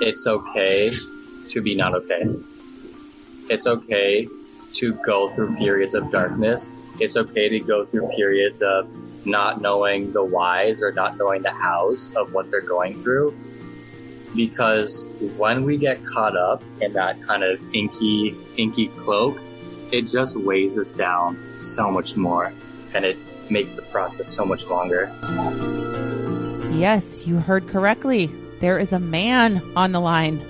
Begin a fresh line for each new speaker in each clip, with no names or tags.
it's okay to be not okay. It's okay to go through periods of darkness. It's okay to go through periods of not knowing the whys or not knowing the hows of what they're going through. Because when we get caught up in that kind of inky, inky cloak, it just weighs us down so much more and it makes the process so much longer.
Yes, you heard correctly. There is a man on the line,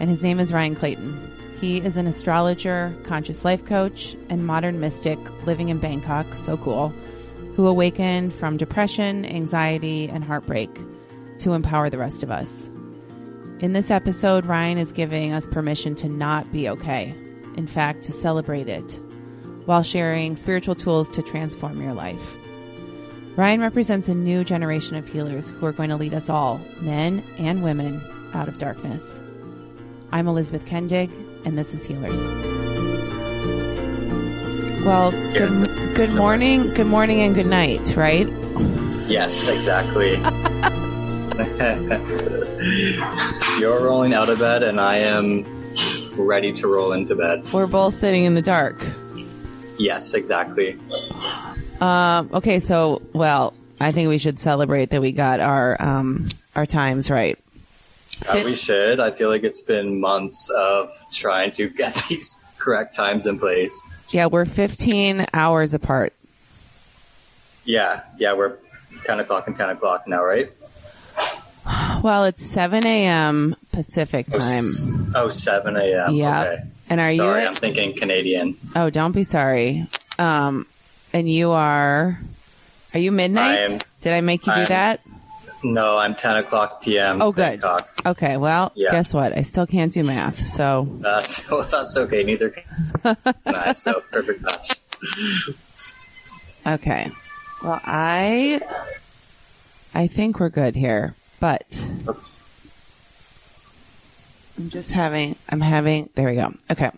and his name is Ryan Clayton. He is an astrologer, conscious life coach, and modern mystic living in Bangkok. So cool. Who awakened from depression, anxiety, and heartbreak to empower the rest of us. In this episode, Ryan is giving us permission to not be okay. In fact, to celebrate it while sharing spiritual tools to transform your life. Ryan represents a new generation of healers who are going to lead us all, men and women, out of darkness. I'm Elizabeth Kendig, and this is Healers. Well, good, good morning, good morning, and good night, right?
Yes, exactly. You're rolling out of bed, and I am ready to roll into bed.
We're both sitting in the dark.
Yes, exactly.
Um, okay, so well, I think we should celebrate that we got our um, our times right.
Uh, we should. I feel like it's been months of trying to get these correct times in place.
Yeah, we're 15 hours apart.
Yeah, yeah, we're 10 o'clock and 10 o'clock now, right?
Well, it's 7 a.m. Pacific
Oh,
time.
s- Oh, 7 a.m.
Yeah.
Okay.
And are
Sorry,
you?
I'm thinking Canadian.
Oh, don't be sorry. Um, and you are. Are you midnight?
I am-
Did I make you do
I'm-
that?
No, I'm 10 o'clock p.m.
Oh, good.
Bangkok.
Okay. Well,
Yeah.
guess what? I still can't do math. So
Uh, so that's okay. Neither can I. So perfect match.
okay. Well, I. I think we're good here, but I'm just having. I'm having. There we go. Okay.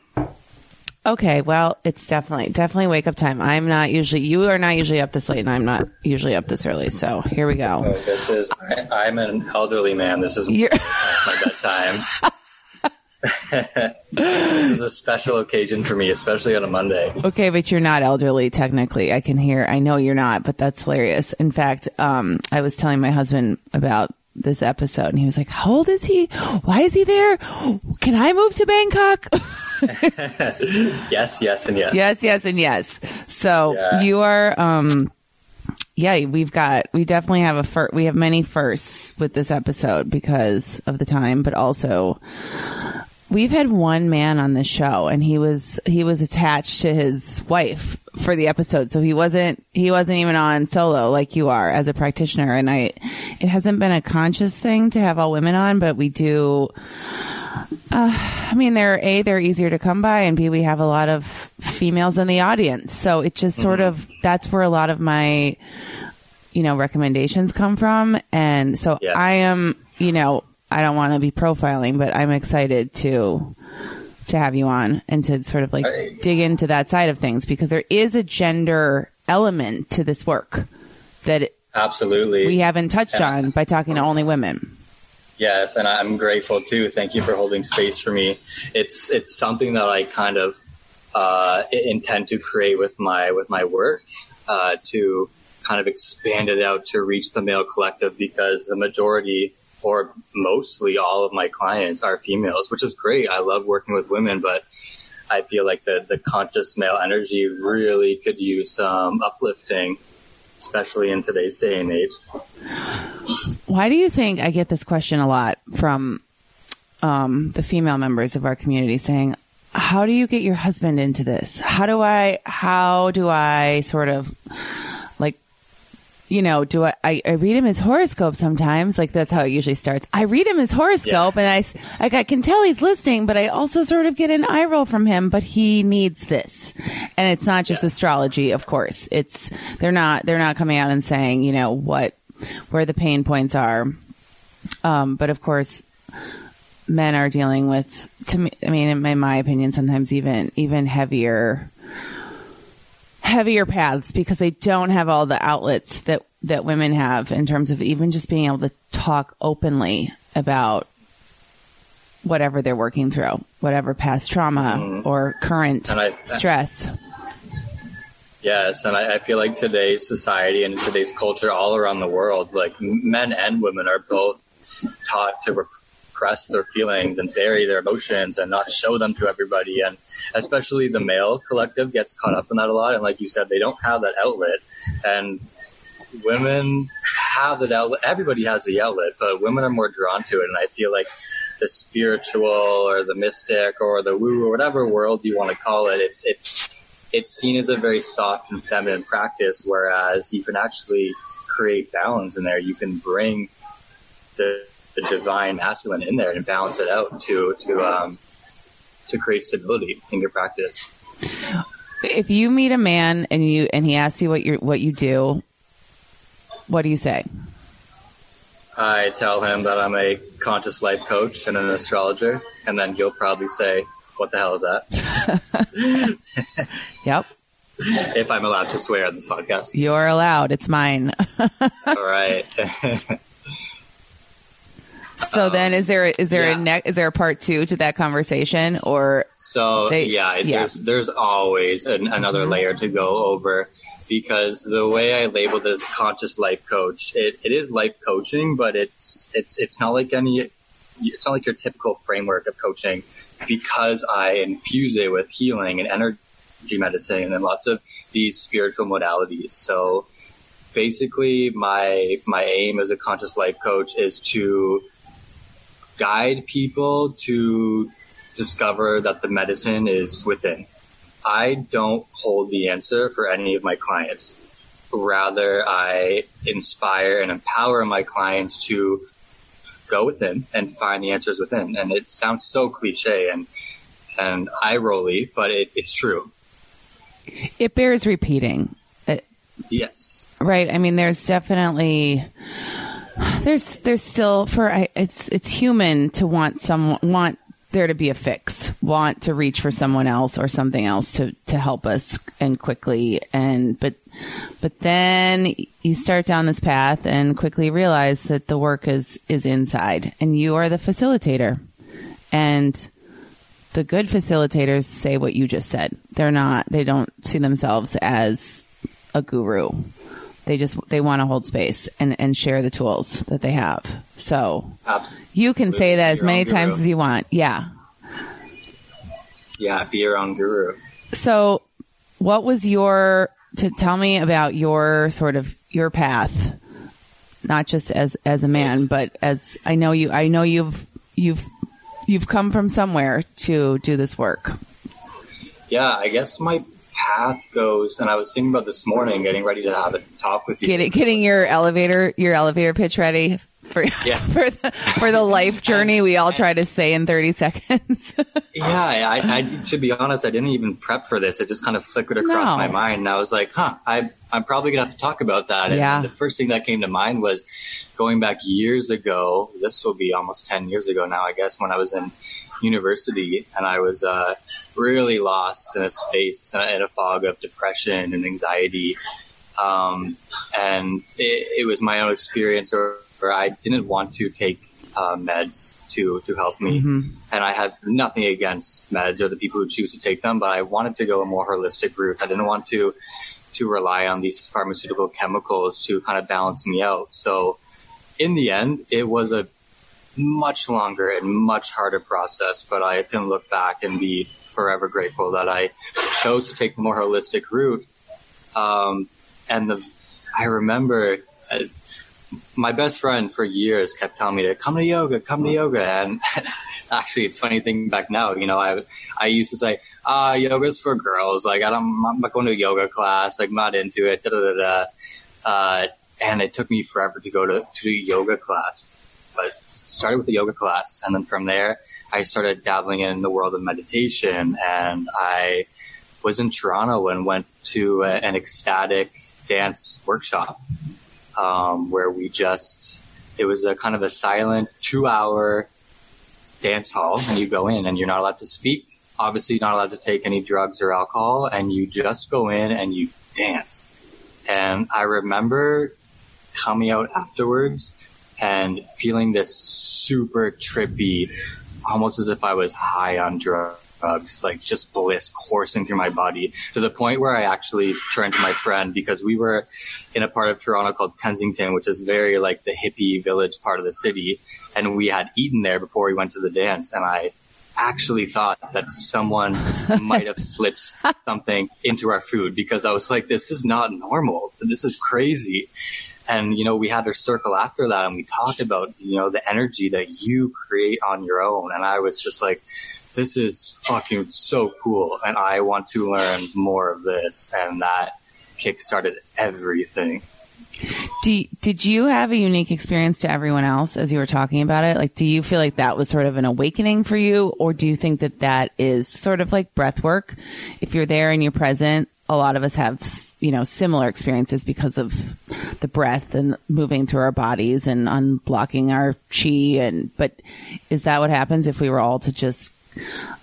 Okay. Well, it's definitely definitely wake up time. I'm not usually. You are not usually up this late, and I'm not usually up this early. So here we go.
Oh, this is. I, I'm an elderly man. This is
You're-
my bedtime. this is a special occasion for me, especially on a Monday.
Okay, but you're not elderly technically. I can hear. I know you're not, but that's hilarious. In fact, um, I was telling my husband about this episode, and he was like, "How old is he? Why is he there? Can I move to Bangkok?"
Yes, yes, and yes.
yes, yes, and yes. So
Yeah.
you are. Um, yeah, we've got. We definitely have a fir- We have many firsts with this episode because of the time, but also We've had one man on this show and he was he was attached to his wife for the episode. So he wasn't he wasn't even on solo like you are as a practitioner and I it hasn't been a conscious thing to have all women on, but we do uh, I mean they're A they're easier to come by and B we have a lot of females in the audience. So it just sort of that's where a lot of my you know recommendations come from and so
Yeah.
I am you know I don't want to be profiling, but I'm excited to to have you on and to sort of like
Right.
dig into that side of things because there is a gender element to this work that
Absolutely.
we haven't touched
Yeah.
on by talking to only women.
Yes, and I'm grateful too. Thank you for holding space for me. It's it's something that I kind of uh, intend to create with my with my work uh, to kind of expand it out to reach the male collective because the majority or mostly all of my clients are females, which is great. I love working with women, but I feel like the the conscious male energy really could use some uplifting, especially in today's day and age.
Why do you think I get this question a lot from um, the female members of our community saying, "How do you get your husband into this? How do I? How do I sort of like?" You know, do I, I, I read him his horoscope sometimes? Like that's how it usually starts. I read him his horoscope and I, s- like, I can tell he's listening, but I also sort of get an eye roll from him, but he needs this. And it's not just
Yeah.
astrology, of course. It's, they're not, they're not coming out and saying, you know, what, where the pain points are. Um, but of course, men are dealing with, to me, I mean, in my, my opinion, sometimes even, even heavier, heavier paths because they don't have all the outlets that, that women have in terms of even just being able to talk openly about whatever they're working through, whatever past trauma
Mm-hmm.
or current
I-
stress.
Yes, and I, I feel like today's society and today's culture all around the world, like men and women are both taught to repress their feelings and bury their emotions and not show them to everybody. And especially the male collective gets caught up in that a lot. And like you said, they don't have that outlet. And women have that outlet. Everybody has the outlet, but women are more drawn to it. And I feel like the spiritual or the mystic or the woo or whatever world you want to call it, it it's it's seen as a very soft and feminine practice, whereas you can actually create balance in there. You can bring the, the divine masculine in there and balance it out to to um, to create stability in your practice.
If you meet a man and you and he asks you what you what you do, what do you say?
I tell him that I'm a conscious life coach and an astrologer, and then he'll probably say, "What the hell is that?"
Yep,
if I'm allowed to swear on this podcast.
you're allowed. It's mine.
All right.
so um, then, is there is there
yeah.
a ne- is there a part two to that conversation or
So
They-
yeah,
yeah.
there's there's always an, another mm-hmm. layer to go over because the way I label this conscious life coach, it, it is life coaching, but it's it's it's not like any it's not like your typical framework of coaching because I infuse it with healing and energy medicine and lots of these spiritual modalities. So basically my my aim as a conscious life coach is to guide people to discover that the medicine is within. I don't hold the answer for any of my clients. Rather, I inspire and empower my clients to go within and find the answers within. And it sounds so cliche and and eye rolly, but it, it's true.
it bears repeating? It,
Yes.
right i mean there's definitely there's there's still for it's it's human to want some want there to be a fix want to reach for someone else or something else to to help us and quickly and but but then you start down this path and quickly realize that the work is is inside and you are the facilitator. And the good facilitators say what you just said. They're not they don't see themselves as a guru they just they want to hold space and and share the tools that they have so
Absolutely.
you can say that as many times
guru.
as you want yeah
Yeah, be your own guru.
so what was your to tell me about your sort of your path not just as as a man but as i know you i know you've you've you've come from somewhere to do this work
Yeah, I guess my path goes, and I was thinking about this morning, getting ready to have a talk with you.
Get getting your elevator your elevator pitch ready for
Yeah.
for the for the life journey we all try to say in 30 seconds
Yeah, I, I, to be honest, I didn't even prep for this. It just kind of flickered across
No.
my mind, and I was like, "Huh, I, I'm probably gonna have to talk about that." And
Yeah.
the first thing that came to mind was going back years ago. This will be almost ten years ago now, I guess, when I was in university, and I was uh, really lost in a space, uh, in a fog of depression and anxiety. Um, and it, it was my own experience, or, where I didn't want to take uh, meds to to help me and I have nothing against meds or the people who choose to take them, but I wanted to go a more holistic route. I didn't want to to rely on these pharmaceutical chemicals to kind of balance me out. So in the end, it was a much longer and much harder process, but I can look back and be forever grateful that I chose to take the more holistic route. Um, and the, I remember uh, my best friend for years kept telling me to come to yoga, come to yoga. And actually, it's funny thinking back now, you know, I, I used to say, ah, yoga's for girls. Like, I don't, I'm not going to a yoga class. Like, not into it. Da, da, da. Uh, and it took me forever to go to, to yoga class, but started with a yoga class. And then from there, I started dabbling in the world of meditation and I was in Toronto and went to a, an ecstatic dance workshop um, where we just it was a kind of a silent two hour dance hall and you go in and you're not allowed to speak. Obviously you're not allowed to take any drugs or alcohol and you just go in and you dance. And i remember coming out afterwards and feeling this super trippy almost as if I was high on drugs, Uh, like just bliss coursing through my body to the point where I actually turned to my friend because we were in a part of Toronto called Kensington, which is very like the hippie village part of the city. And we had eaten there before we went to the dance. And I actually thought that someone might have slipped something into our food because I was like, this is not normal. This is crazy. And, you know, we had our circle after that and we talked about, you know, the energy that you create on your own. And I was just like, this is fucking so cool. And I want to learn more of this. And that kickstarted everything.
Do, did you have a unique experience to everyone else as you were talking about it? Like, do you feel like that was sort of an awakening for you? Or do you think that that is sort of like breath work? If you're there and you're present, a lot of us have, you know, similar experiences because of the breath and moving through our bodies and unblocking our chi. And, but is that what happens if we were all to just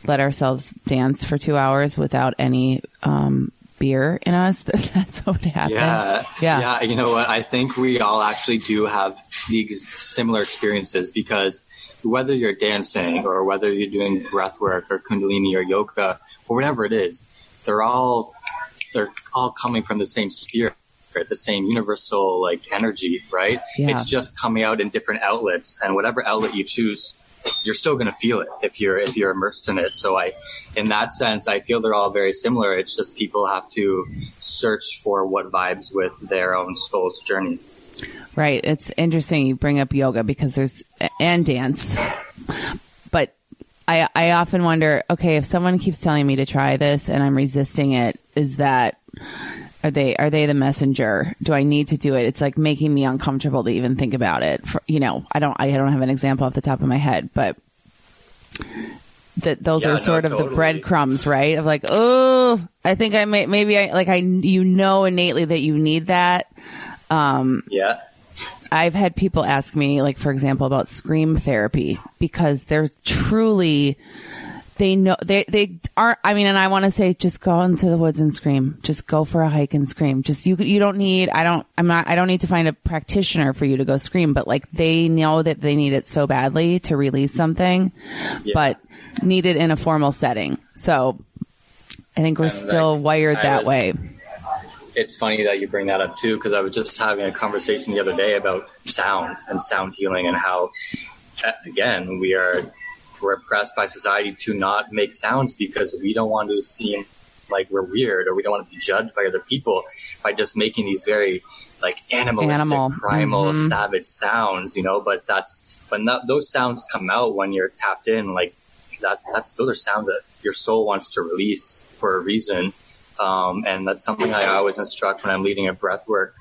let ourselves dance for two hours without any, um, beer in us? That's what would happen.
Yeah. yeah. Yeah. You know what? I think we all actually do have these similar experiences because whether you're dancing or whether you're doing breath work or kundalini or yoga or whatever it is, they're all they're all coming from the same spirit the same universal like energy, right? Yeah. It's just coming out in different outlets, and whatever outlet you choose, you're still going to feel it if you're if you're immersed in it. So I, in that sense, I feel they're all very similar. It's just people have to search for what vibes with their own soul's journey.
Right. It's interesting you bring up yoga because there's and dance, but I, I often wonder, okay, if someone keeps telling me to try this and I'm resisting it, is that, are they, are they the messenger? Do I need to do it? It's like making me uncomfortable to even think about it. For, you know, I don't, I don't have an example off the top of my head, but that those yeah, are sort no, of totally. the breadcrumbs, right? Of like, oh, I think I may, maybe I, like I, you know innately that you need that.
Um, yeah.
I've had people ask me, like, for example, about scream therapy because they're truly, they know, they, they aren't. I mean, and I want to say, just go into the woods and scream. Just go for a hike and scream. Just, you, you don't need, I don't, I'm not, I don't need to find a practitioner for you to go scream, but like, they know that they need it so badly to release something, yeah. but need it in a formal setting. So I think we're still wired that was, way
it's funny that you bring that up too, because I was just having a conversation the other day about sound and sound healing and how, again, we are repressed by society to not make sounds because we don't want to seem like we're weird or we don't want to be judged by other people by just making these very like animalistic, Animal. primal, mm-hmm. savage sounds, you know. But that's when that, those sounds come out when you're tapped in, like that. That's those are sounds that your soul wants to release for a reason um, and that's something I always instruct when I'm leading a breathwork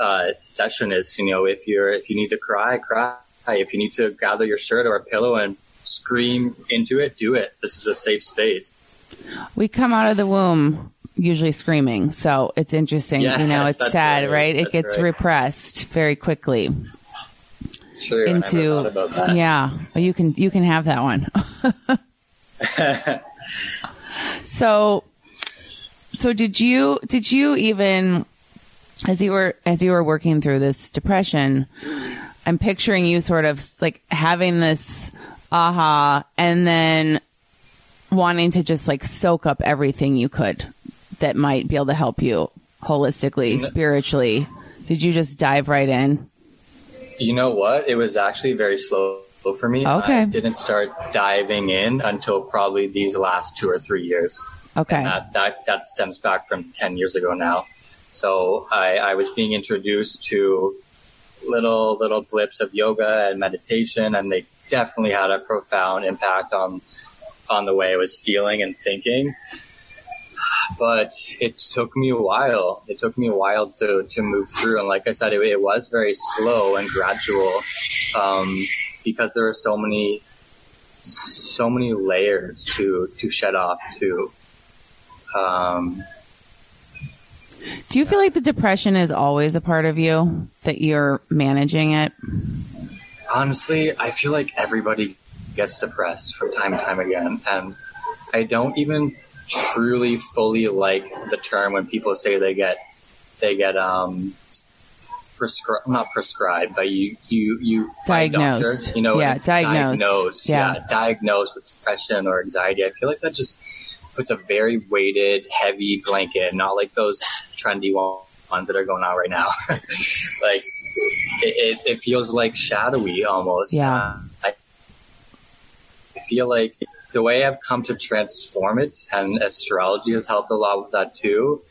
uh, session is, you know, if you're, if you need to cry, cry. If you need to gather your shirt or a pillow and scream into it, do it. This is a safe space.
We come out of the womb usually screaming. So it's interesting. Yes, you know, it's sad, right? right? It gets right. repressed very quickly.
Sure, into
yeah, you can you can have that one. so so did you did you even as you were as you were working through this depression, I'm picturing you sort of like having this aha and then wanting to just like soak up everything you could that might be able to help you holistically, spiritually. Did you just dive right in?
You know what? It was actually very slow for me.
Okay.
I didn't start diving in until probably these last two or three years.
Okay.
That, that, that stems back from 10 years ago now. So I, I was being introduced to little, little blips of yoga and meditation, and they definitely had a profound impact on, on the way I was feeling and thinking. But it took me a while. It took me a while to, to move through. And like I said, it, it was very slow and gradual, um, because there are so many, so many layers to, to shed off to, um,
Do you feel like the depression is always a part of you that you're managing it?
Honestly, I feel like everybody gets depressed from time to time again, and I don't even truly fully like the term when people say they get they get um prescribe not prescribed, but you you you
Diagnosed.
doctor, you know,
Yeah, diagnosed.
diagnosed,
Yeah.
yeah, diagnosed with depression or anxiety. I feel like that just puts a very weighted, heavy blanket, not like those trendy one- ones that are going on right now. like it, it, it feels like shadowy almost.
Yeah.
Uh, I I feel like the way I've come to transform it, and astrology has helped a lot with that too,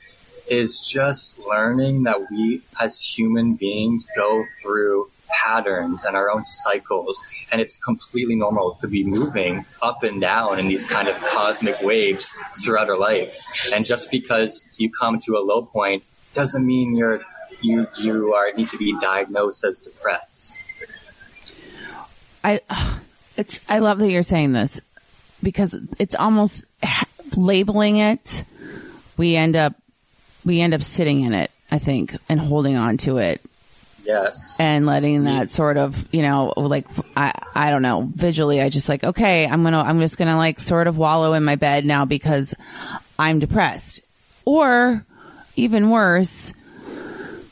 is just learning that we as human beings go through patterns and our own cycles and it's completely normal to be moving up and down in these kind of cosmic waves throughout our life and just because you come to a low point doesn't mean you're you you are need to be diagnosed as depressed
I it's I love that you're saying this because it's almost labeling it. We end up we end up sitting in it, I think, and holding on to it
yes
and letting that sort of, you know, like I I don't know, visually I just like, okay, I'm going to I'm just going to like sort of wallow in my bed now because I'm depressed. Or even worse,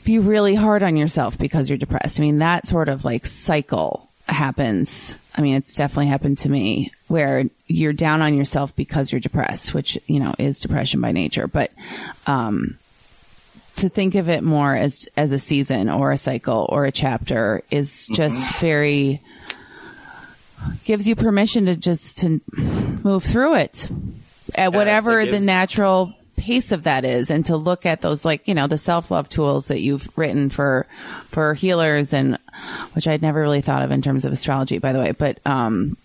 be really hard on yourself because you're depressed. I mean, that sort of like cycle happens. I mean, it's definitely happened to me where you're down on yourself because you're depressed, which, you know, is depression by nature. But, um, to think of it more as, as a season or a cycle or a chapter is just very, gives you permission to just to move through it at whatever
it
the natural pace of that is and to look at those like you know the self-love tools that you've written for for healers and which I'd never really thought of in terms of astrology by the way but um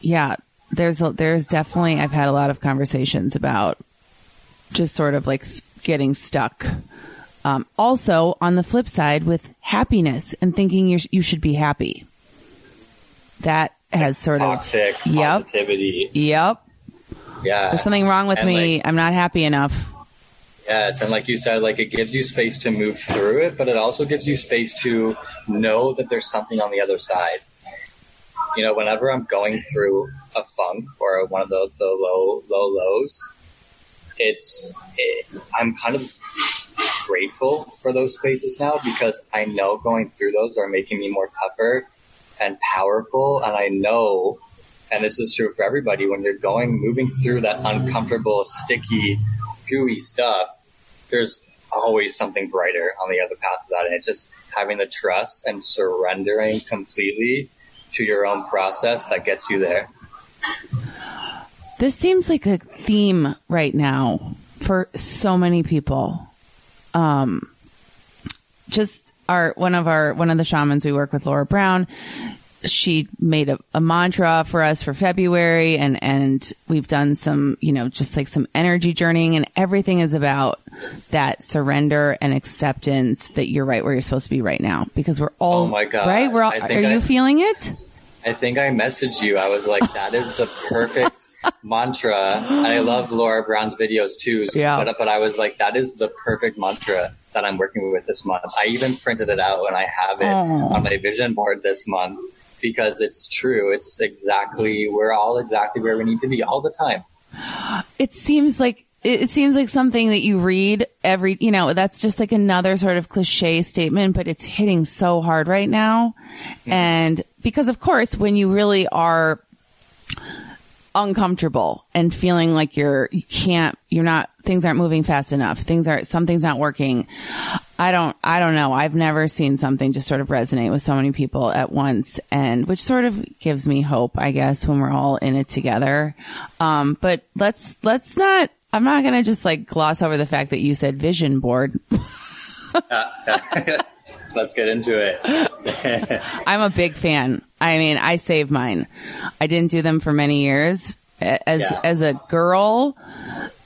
yeah there's a, there's definitely I've had a lot of conversations about just sort of like getting stuck um, also on the flip side with happiness and thinking you you should be happy. That has sort
toxic
of yep.
positivity.
Yep
yeah.
There's something wrong with
And,
me.
like,
I'm not happy enough.
Yes, and like you said, like it gives you space to move through it, but it also gives you space to know that there's something on the other side. You know, whenever I'm going through a funk or one of the, the low low lows, it's it, I'm kind of grateful for those spaces now because I know going through those are making me more tougher and powerful, and I know, and this is true for everybody, when you're going moving through that uncomfortable, sticky gooey stuff, there's always something brighter on the other path of that. And it's just having the trust and surrendering completely to your own process that gets you there.
This seems like a theme right now for so many people. Um, just our one of our one of the shamans we work with, Laura Brown. She made a, a mantra for us for February, and and we've done some, you know, just like some energy journeying, and everything is about that surrender and acceptance that you're right where you're supposed to be right now, because we're all
Oh my God.
right. We're all. Are
think
you feeling it?
I think I messaged you. I was like, that is the perfect mantra. And I love Laura Brown's videos too. So-
Yeah.
But, but I was like, that is the perfect mantra that I'm working with this month. I even printed it out and I have it
Oh.
on my vision board this month because it's true. It's exactly, we're all exactly where we need to be all the time.
it seems like it seems like something that you read every you know that's just like another sort of cliche statement but it's hitting so hard right now mm-hmm. and because of course when you really are uncomfortable and feeling like you're you can't you're not things aren't moving fast enough things are something's not working i don't i don't know i've never seen something just sort of resonate with so many people at once and which sort of gives me hope i guess when we're all in it together um but let's let's not i'm not gonna just like gloss over the fact that you said vision board
Let's get into it.
I'm a big fan. I mean, I save mine. I didn't do them for many years. As
Yeah.
as a girl,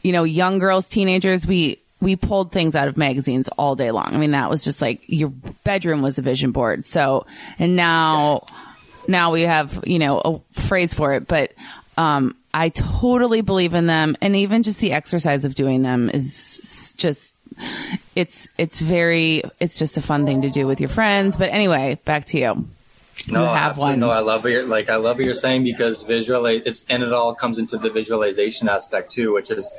you know, young girls, teenagers, we we pulled things out of magazines all day long. I mean, that was just like your bedroom was a vision board. So, and now now we have, you know, a phrase for it, but um I totally believe in them and even just the exercise of doing them is just it's it's very it's just a fun thing to do with your friends. But anyway, back to you.
No, absolutely.
one.
No, I love what you're like. I love what you're saying because visual. It's and it all comes into the visualization aspect too, which is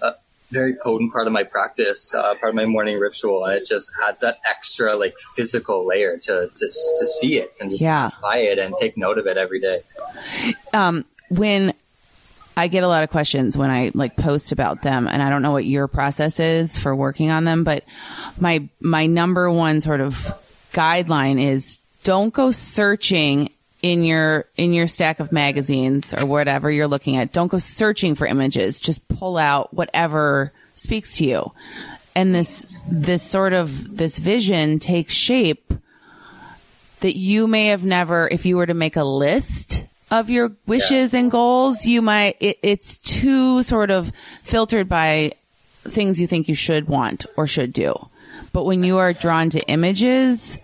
uh, very potent part of my practice, uh, part of my morning ritual, and it just adds that extra like physical layer to to, to see it and just
Yeah.
spy it and take note of it every day.
um, when I get a lot of questions when I like post about them, and I don't know what your process is for working on them, but my my number one sort of guideline is don't go searching in your in your stack of magazines or whatever you're looking at. Don't go searching for images. Just pull out whatever speaks to you. And this this sort of this vision takes shape that you may have never, if you were to make a list of your wishes and goals, you might, it, it's too sort of filtered by things you think you should want or should do. But when you are drawn to images,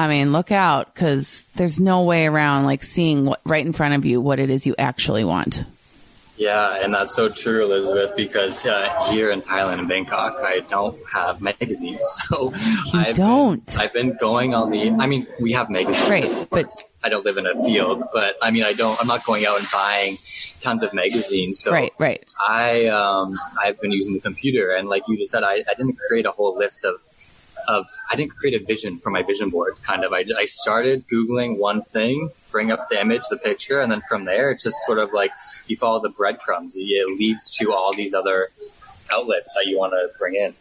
I mean, look out because there's no way around like seeing what right in front of you what it is you actually want.
Yeah, and that's so true, Elizabeth, because uh, here in Thailand, in Bangkok, I don't have magazines. So
You
I've
don't?
Been, I've been going on the. I mean, we have magazines,
Right, but-
I don't live in a field, but I mean, I don't. I'm not going out and buying tons of magazines. So
Right, right.
I um, I've been using the computer, and like you just said, I, I didn't create a whole list of of I didn't create a vision for my vision board. Kind of, I, I started googling one thing, bring up the image, the picture, and then from there, it's just sort of like you follow the breadcrumbs. It leads to all these other outlets that you want to bring in.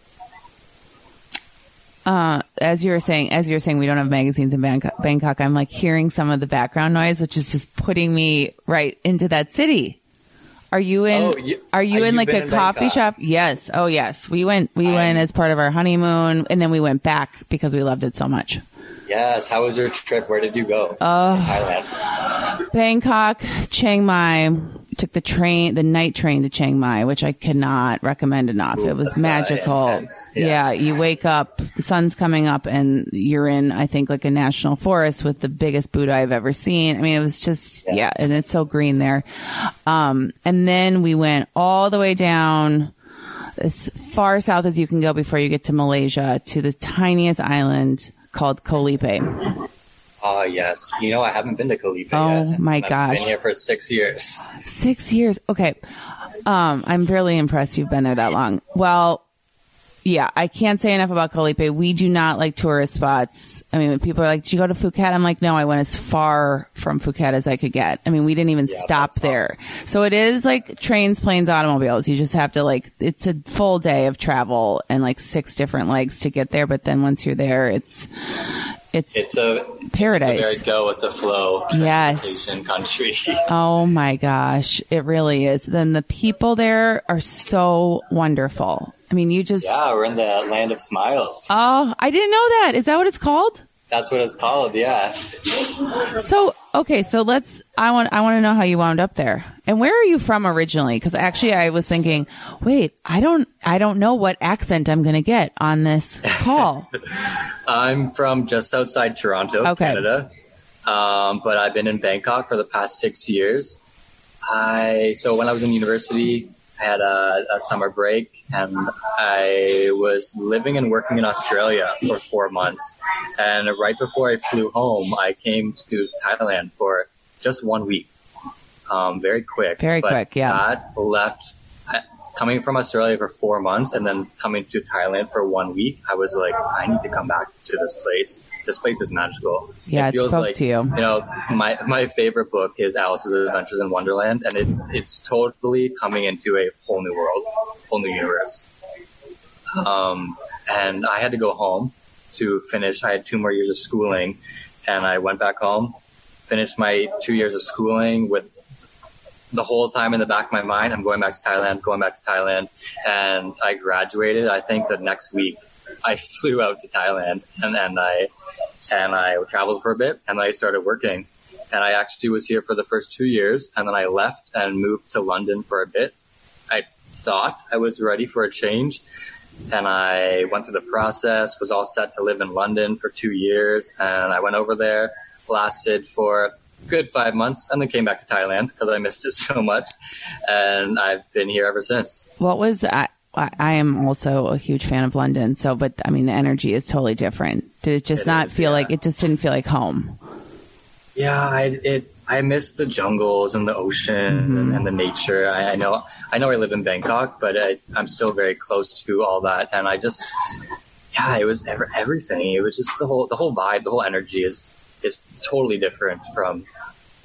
Uh, as you were saying, as you were saying, we don't have magazines in Bangkok, Bangkok. I'm like hearing some of the background noise, which is just putting me right into that city. Are you in?
Oh, you-
are you
have
in
you
like a
in
coffee
Bangkok?
shop? Yes. Oh, yes. We went. We went as part of our honeymoon, and then we went back because we loved it so much.
Yes. How was your trip? Where did you go? Uh, Thailand.
Bangkok, Chiang Mai. Took the train, the night train to Chiang Mai, which I cannot recommend enough. it was magical. Yeah.
Yeah.
you wake up, the sun's coming up, and you're in, I think, like a national forest with the biggest Buddha I've ever seen. I mean, it was just, yeah, and it's so green there. Um, and then we went all the way down as far south as you can go before you get to Malaysia to the tiniest island called Koh Lipe.
Oh yes. You know, I haven't been to Koh Lipe
Oh,
yet.
my
I've
gosh.
Been here for six years.
Six years. Okay. Um, I'm really impressed you've been there that long. Well, yeah, I can't say enough about Koh Lipe. We do not like tourist spots. I mean, when people are like, did you go to Phuket? I'm like, no, I went as far from Phuket as I could get. I mean, we didn't even stop
that's far.
there. So it is like trains, planes, automobiles. You just have to like, it's a full day of travel and like six different legs to get there. But then once you're there, it's, it's,
It's a
paradise.
It's a very go with the flow
Yes.
country.
Oh my gosh, it really is. Then the people there are so wonderful. I mean, you just
yeah, we're in the land of smiles.
Oh, I didn't know that. Is that what it's called?
That's what it's called. Yeah.
So, okay, so let's I want I want to know how you wound up there. And where are you from originally? Cuz actually I was thinking, wait, I don't I don't know what accent I'm going to get on this call.
I'm from just outside Toronto,
Okay.
Canada. Um, but I've been in Bangkok for the past six years. I so when I was in university, I had a, a summer break, and I was living and working in Australia for four months. And right before I flew home, I came to Thailand for just one week. Um, very quick.
Very
But
quick, yeah.
That left. Coming from Australia for four months and then coming to Thailand for one week, I was like, I need to come back to this place. This place is magical.
Yeah, it
feels
spoke
like,
to you.
You know, my my favorite book is Alice's Adventures in Wonderland, and it it's totally coming into a whole new world, whole new universe. Um, and I had to go home to finish. I had two more years of schooling, and I went back home, finished my two years of schooling with the whole time in the back of my mind, I'm going back to Thailand, going back to Thailand, and I graduated. I think the next week, I flew out to Thailand, and and I and I traveled for a bit, and I started working. And I actually was here for the first two years, and then I left and moved to London for a bit. I thought I was ready for a change, and I went through the process, was all set to live in London for two years, and I went over there, lasted for a good five months, and then came back to Thailand because I missed it so much, and I've been here ever since.
What was I I I am also a huge fan of London, so but I mean the energy is totally different. Did it just
It
not
is,
feel
yeah.
like it just didn't feel like home?
Yeah, I, it. I miss the jungles and the ocean
Mm-hmm.
and, and the nature. I, I know, I know, I live in Bangkok, but I, I'm still very close to all that, and I just, yeah, it was ever, everything. It was just the whole, the whole vibe, the whole energy is is totally different from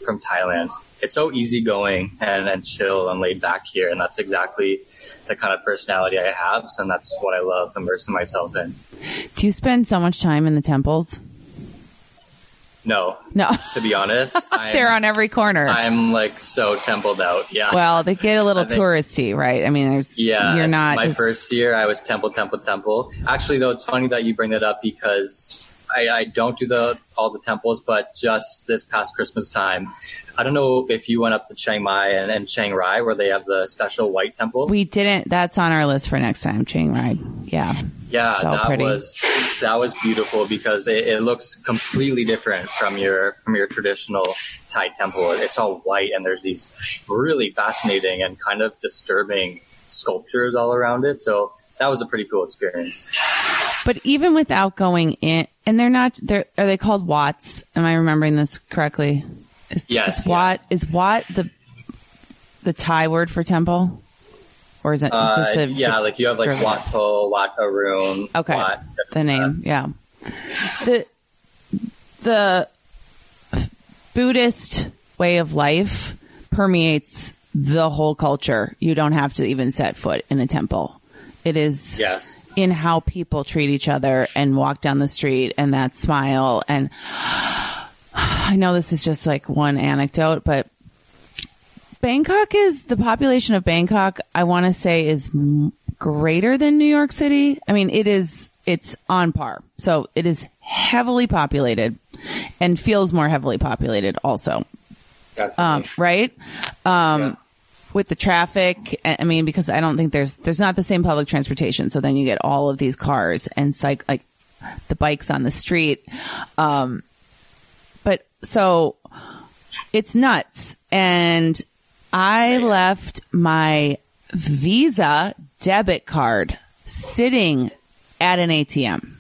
from Thailand. It's so easygoing and, and chill and laid back here, and that's exactly the kind of personality I have, and that's what I love immersing myself in.
Do you spend so much time in the temples?
No,
No,
to be honest,
they're on every corner.
I'm like so templed out. Yeah.
well, they get a little
think-
touristy, right? I mean, there's
Yeah,
you're not
My
just-
first year, I was temple, temple, temple. Actually, though, it's funny that you bring that up because I, I don't do the all the temples, but just this past Christmas time, I don't know if you went up to Chiang Mai and, and Chiang Rai where they have the special white temple.
We didn't. That's on our list for next time. Chiang Rai. Yeah.
yeah,
so
that
pretty.
was that was beautiful because it, it looks completely different from your from your traditional Thai temple. It's all white and there's these really fascinating and kind of disturbing sculptures all around it. So that was a pretty cool experience.
But even without going in, and they're not. They're are they called Wats? Am I remembering this correctly? Is,
Yes,
Is Wat is Wat the the Thai word for temple, or is it it's just
Uh,
a
yeah, like you have like Wat Pho, Wat Arun.
Okay.
Wat,
the name? Yeah. The the Buddhist way of life permeates the whole culture. You don't have to even set foot in a temple. It is
Yes.
in how people treat each other and walk down the street and that smile. And I know this is just like one anecdote, but Bangkok is the population of Bangkok, I want to say is m- greater than New York City. I mean, it is, it's on par. So it is heavily populated and feels more heavily populated also um, right? Um,
Yeah.
With the traffic, I mean, because I don't think there's there's not the same public transportation, so then you get all of these cars and cyc like the bikes on the street. Um, but so it's nuts, and I left my Visa debit card sitting at an ATM.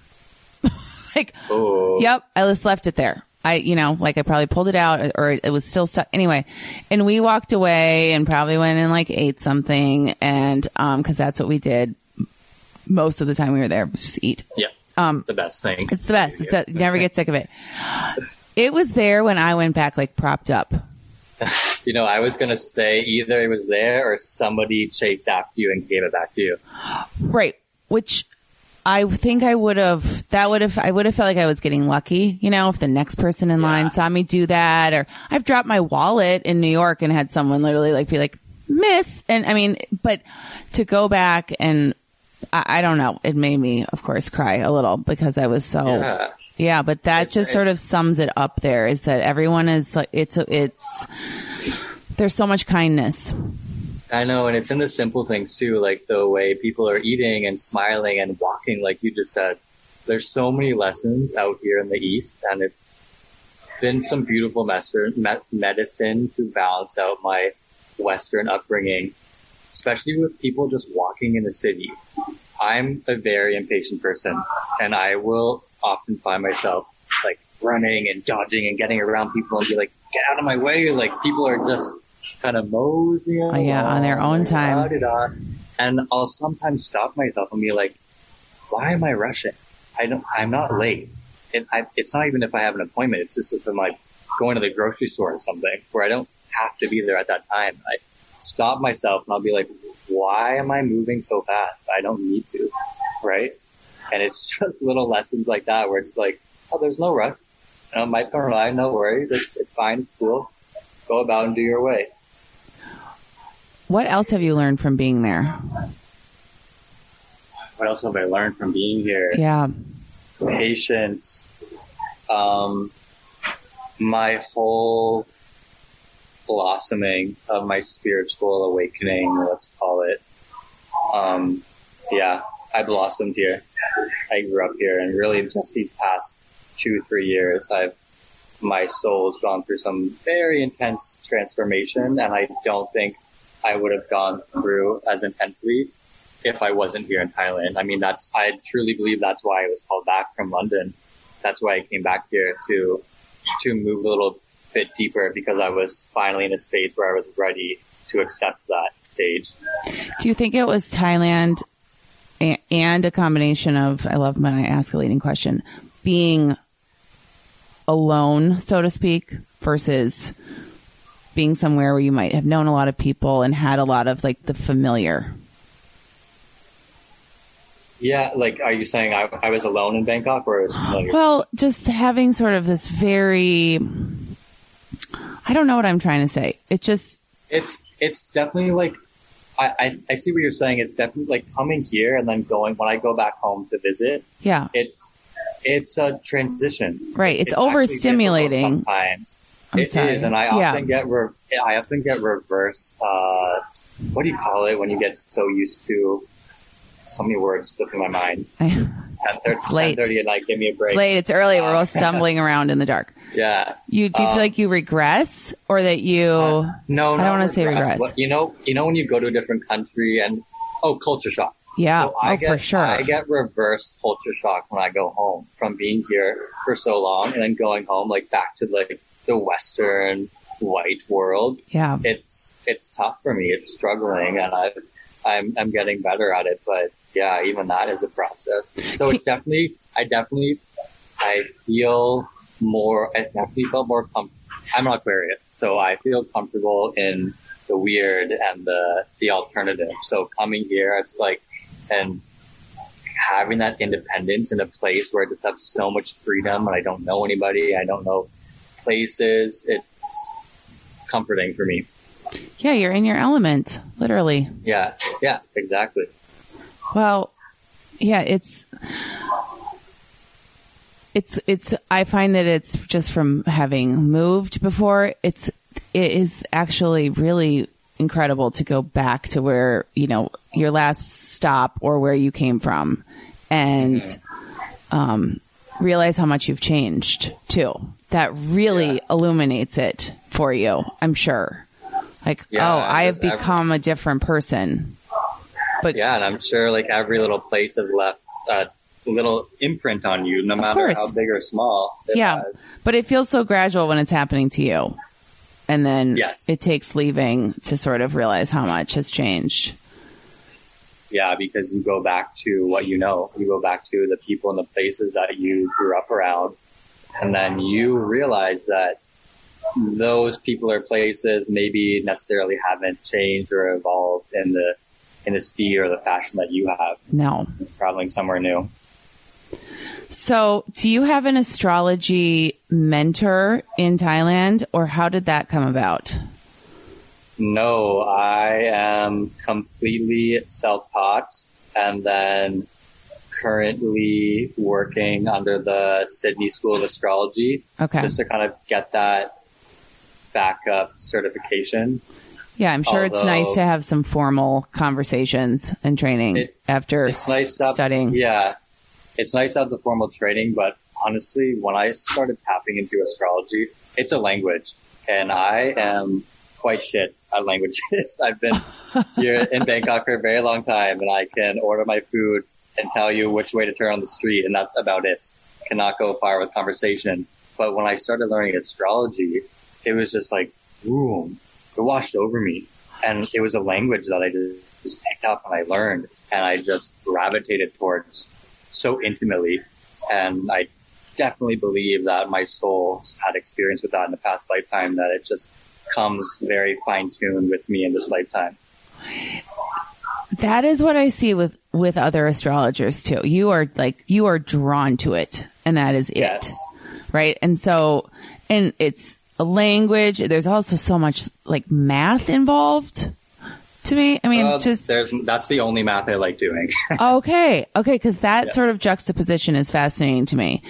like
Oh.
Yep, I just left it there. I, you know, like I probably pulled it out or it was still stuck. Anyway, and we walked away and probably went and like ate something and, um, cause that's what we did most of the time we were there was just eat.
Yeah.
Um,
the best thing.
It's the best. It's a, you never get sick of it. It was there when I went back like propped up.
You know, I was gonna say either it was there or somebody chased after you and gave it back to you.
Right. Which I think I would have, that would have, I would have felt like I was getting lucky, you know, if the next person in line saw me do that, or I've dropped my wallet in New York and had someone literally like be like, miss. And I mean, but to go back and I, I don't know, it made me, of course, cry a little because I was so, yeah,
Yeah.
but that
It's-
just sort of sums it up there is that everyone is like, it's, it's, there's so much kindness.
I know, and it's in the simple things too, like the way people are eating and smiling and walking, like you just said. There's so many lessons out here in the East, and it's been some beautiful medicine to balance out my Western upbringing, especially with people just walking in the city. I'm a very impatient person, and I will often find myself like running and dodging and getting around people and be like, get out of my way. Like people are just kind of moseying
Oh, yeah, on their own time.
da-da-da. And I'll sometimes stop myself and be like, why am I rushing? I don't, I'm not late. And I, it's not even if I have an appointment. It's just if I'm like going to the grocery store or something where I don't have to be there at that time. I stop myself and I'll be like, why am I moving so fast? I don't need to. Right. And it's just little lessons like that where it's like, oh, there's no rush. You know, might turn no worries. It's, it's fine. It's cool. Go about and do your way.
What else have you learned from being there?
What else have I learned from being here?
Yeah.
patience, um, my whole blossoming of my spiritual awakening, let's call it. Um, yeah, I blossomed here. I grew up here and really just these past two, three years, I've, my soul's gone through some very intense transformation and I don't think I would have gone through as intensely if I wasn't here in Thailand. I mean, that's, I truly believe that's why I was called back from London. That's why I came back here to, to move a little bit deeper because I was finally in a space where I was ready to accept that stage.
Do you think it was Thailand and a combination of, I love when I ask a leading question, being alone, so to speak, versus being somewhere where you might have known a lot of people and had a lot of like the familiar?
Yeah, like, are you saying I, I was alone in Bangkok or was familiar?
Well, just having sort of this very, I don't know what I'm trying to say. It just,
it's it's definitely like I, I, I see what you're saying. It's definitely like coming here and then going when I go back home to visit.
yeah,
It's it's a transition.
right. It's,
actually
overstimulating.
Sometimes
I'm
It is, and I
Yeah.
often get re- I often get reverse. Uh, what do you call it when you get so used to so many words slipping my mind?
it's
10:30
late.
10:30 at night. Give me a break.
late. It's early. We're all stumbling around in the dark.
Yeah.
You do you
Um,
feel like you regress or that you?
No,
I don't
not
wanna say regress.
But you know, you know when you go to a different country and oh, culture shock.
Yeah.
So I
oh,
get,
for sure.
I get reverse culture shock when I go home from being here for so long and then going home like back to like the Western white world.
yeah.
It's it's tough for me. It's struggling, and I I'm I'm getting better at it. But yeah, even that is a process. So it's definitely I definitely I feel more. I definitely felt more com- I'm an Aquarius, so I feel comfortable in the weird and the the alternative. So coming here, it's like and having that independence in a place where I just have so much freedom and I don't know anybody, I don't know places. It's comforting for me.
Yeah, you're in your element, literally.
Yeah, yeah, exactly.
Well, yeah, it's it's it's I find that it's just from having moved before, it's it is actually really incredible to go back to where, you know, your last stop or where you came from and um realize how much you've changed too. That really
Yeah.
illuminates it for you, I'm sure. Like,
Yeah,
oh, I have
just every-
become a different person. But
Yeah, and I'm sure like every little place has left a little imprint on you, no matter how big or small. it
Yeah.
has.
But it feels so gradual when it's happening to you. And then
Yes.
it takes leaving to sort of realize how much has changed.
Yeah, because you go back to what you know. You go back to the people and the places that you grew up around. And then you realize that those people or places maybe necessarily haven't changed or evolved in the in the speed or the fashion that you have
No.
traveling somewhere new.
So, do you have an astrology mentor in Thailand or how did that come about?
No, I am completely self-taught and then currently working under the Sydney School of Astrology
Okay.
just to kind of get that backup certification.
Yeah, I'm sure it's nice to have some formal conversations and training
It-
after
It's nice
studying.
Yeah, it's nice to have the formal training, but honestly, when I started tapping into astrology, it's a language, and I am quite shit at languages. I've been here in Bangkok for a very long time, and I can order my food and tell you which way to turn on the street, and that's about it. Cannot go far with conversation. But when I started learning astrology, it was just like, boom, it washed over me. And it was a language that I just picked up and I learned and I just gravitated towards so intimately. And I definitely believe that my soul had experience with that in the past lifetime, that it just comes very fine tuned with me in this lifetime.
That is what I see with with other astrologers too. You are like you are drawn to it and that is it.
Yes.
Right? And so and it's a language. There's also so much like math involved to me. I mean,
Uh,
just
there's, that's the only math I like doing.
okay. Okay, cuz that
Yeah.
sort of juxtaposition is fascinating to me.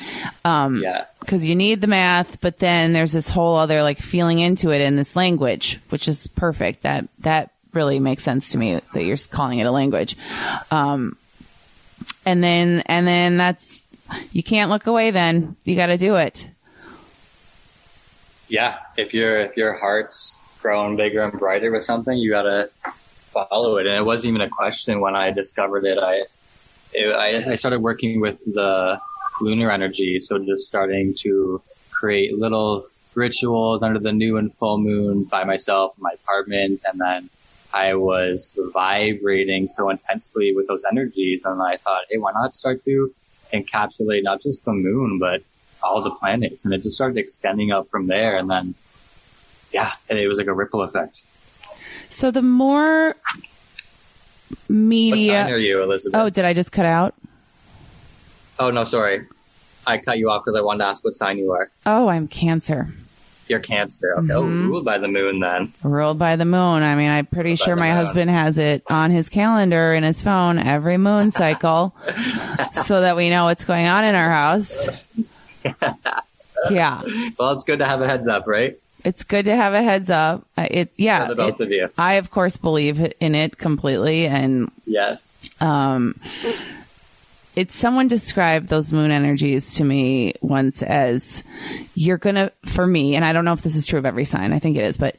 Um
yeah.
because you need the math, but then there's this whole other like feeling into it in this language, which is perfect. That that really makes sense to me that you're calling it a language. Um, and then and then that's you can't look away. Then you got to do it.
yeah, if your if your heart's grown bigger and brighter with something, you gotta follow it. And it wasn't even a question when I discovered it. I it, I, I started working with the lunar energy, so just starting to create little rituals under the new and full moon by myself in my apartment. And then I was vibrating so intensely with those energies. And I thought, hey, why not start to encapsulate not just the moon, but all the planets? And it just started extending up from there. And then, yeah, and it was like a ripple effect.
So the more media.
What sign are you, Elizabeth?
Oh, did I just cut out?
Oh, no, sorry. I cut you off because I wanted to ask what sign you are.
Oh, I'm Cancer.
You're Cancer. Okay. Oh,
Mm-hmm.
ruled by the moon then.
Ruled by the moon. I mean, I'm pretty
Ruled
sure my
moon.
husband has it on his calendar in his phone every moon cycle so that we know what's going on in our house. Yeah.
Well, it's good to have a heads up, right?
It's good to have a heads up. It, yeah.
For the both
it-
of you.
I, of course, believe in it completely. And
Yes.
um, it's someone described those moon energies to me once as you're gonna for me and i don't know if this is true of every sign i think it is but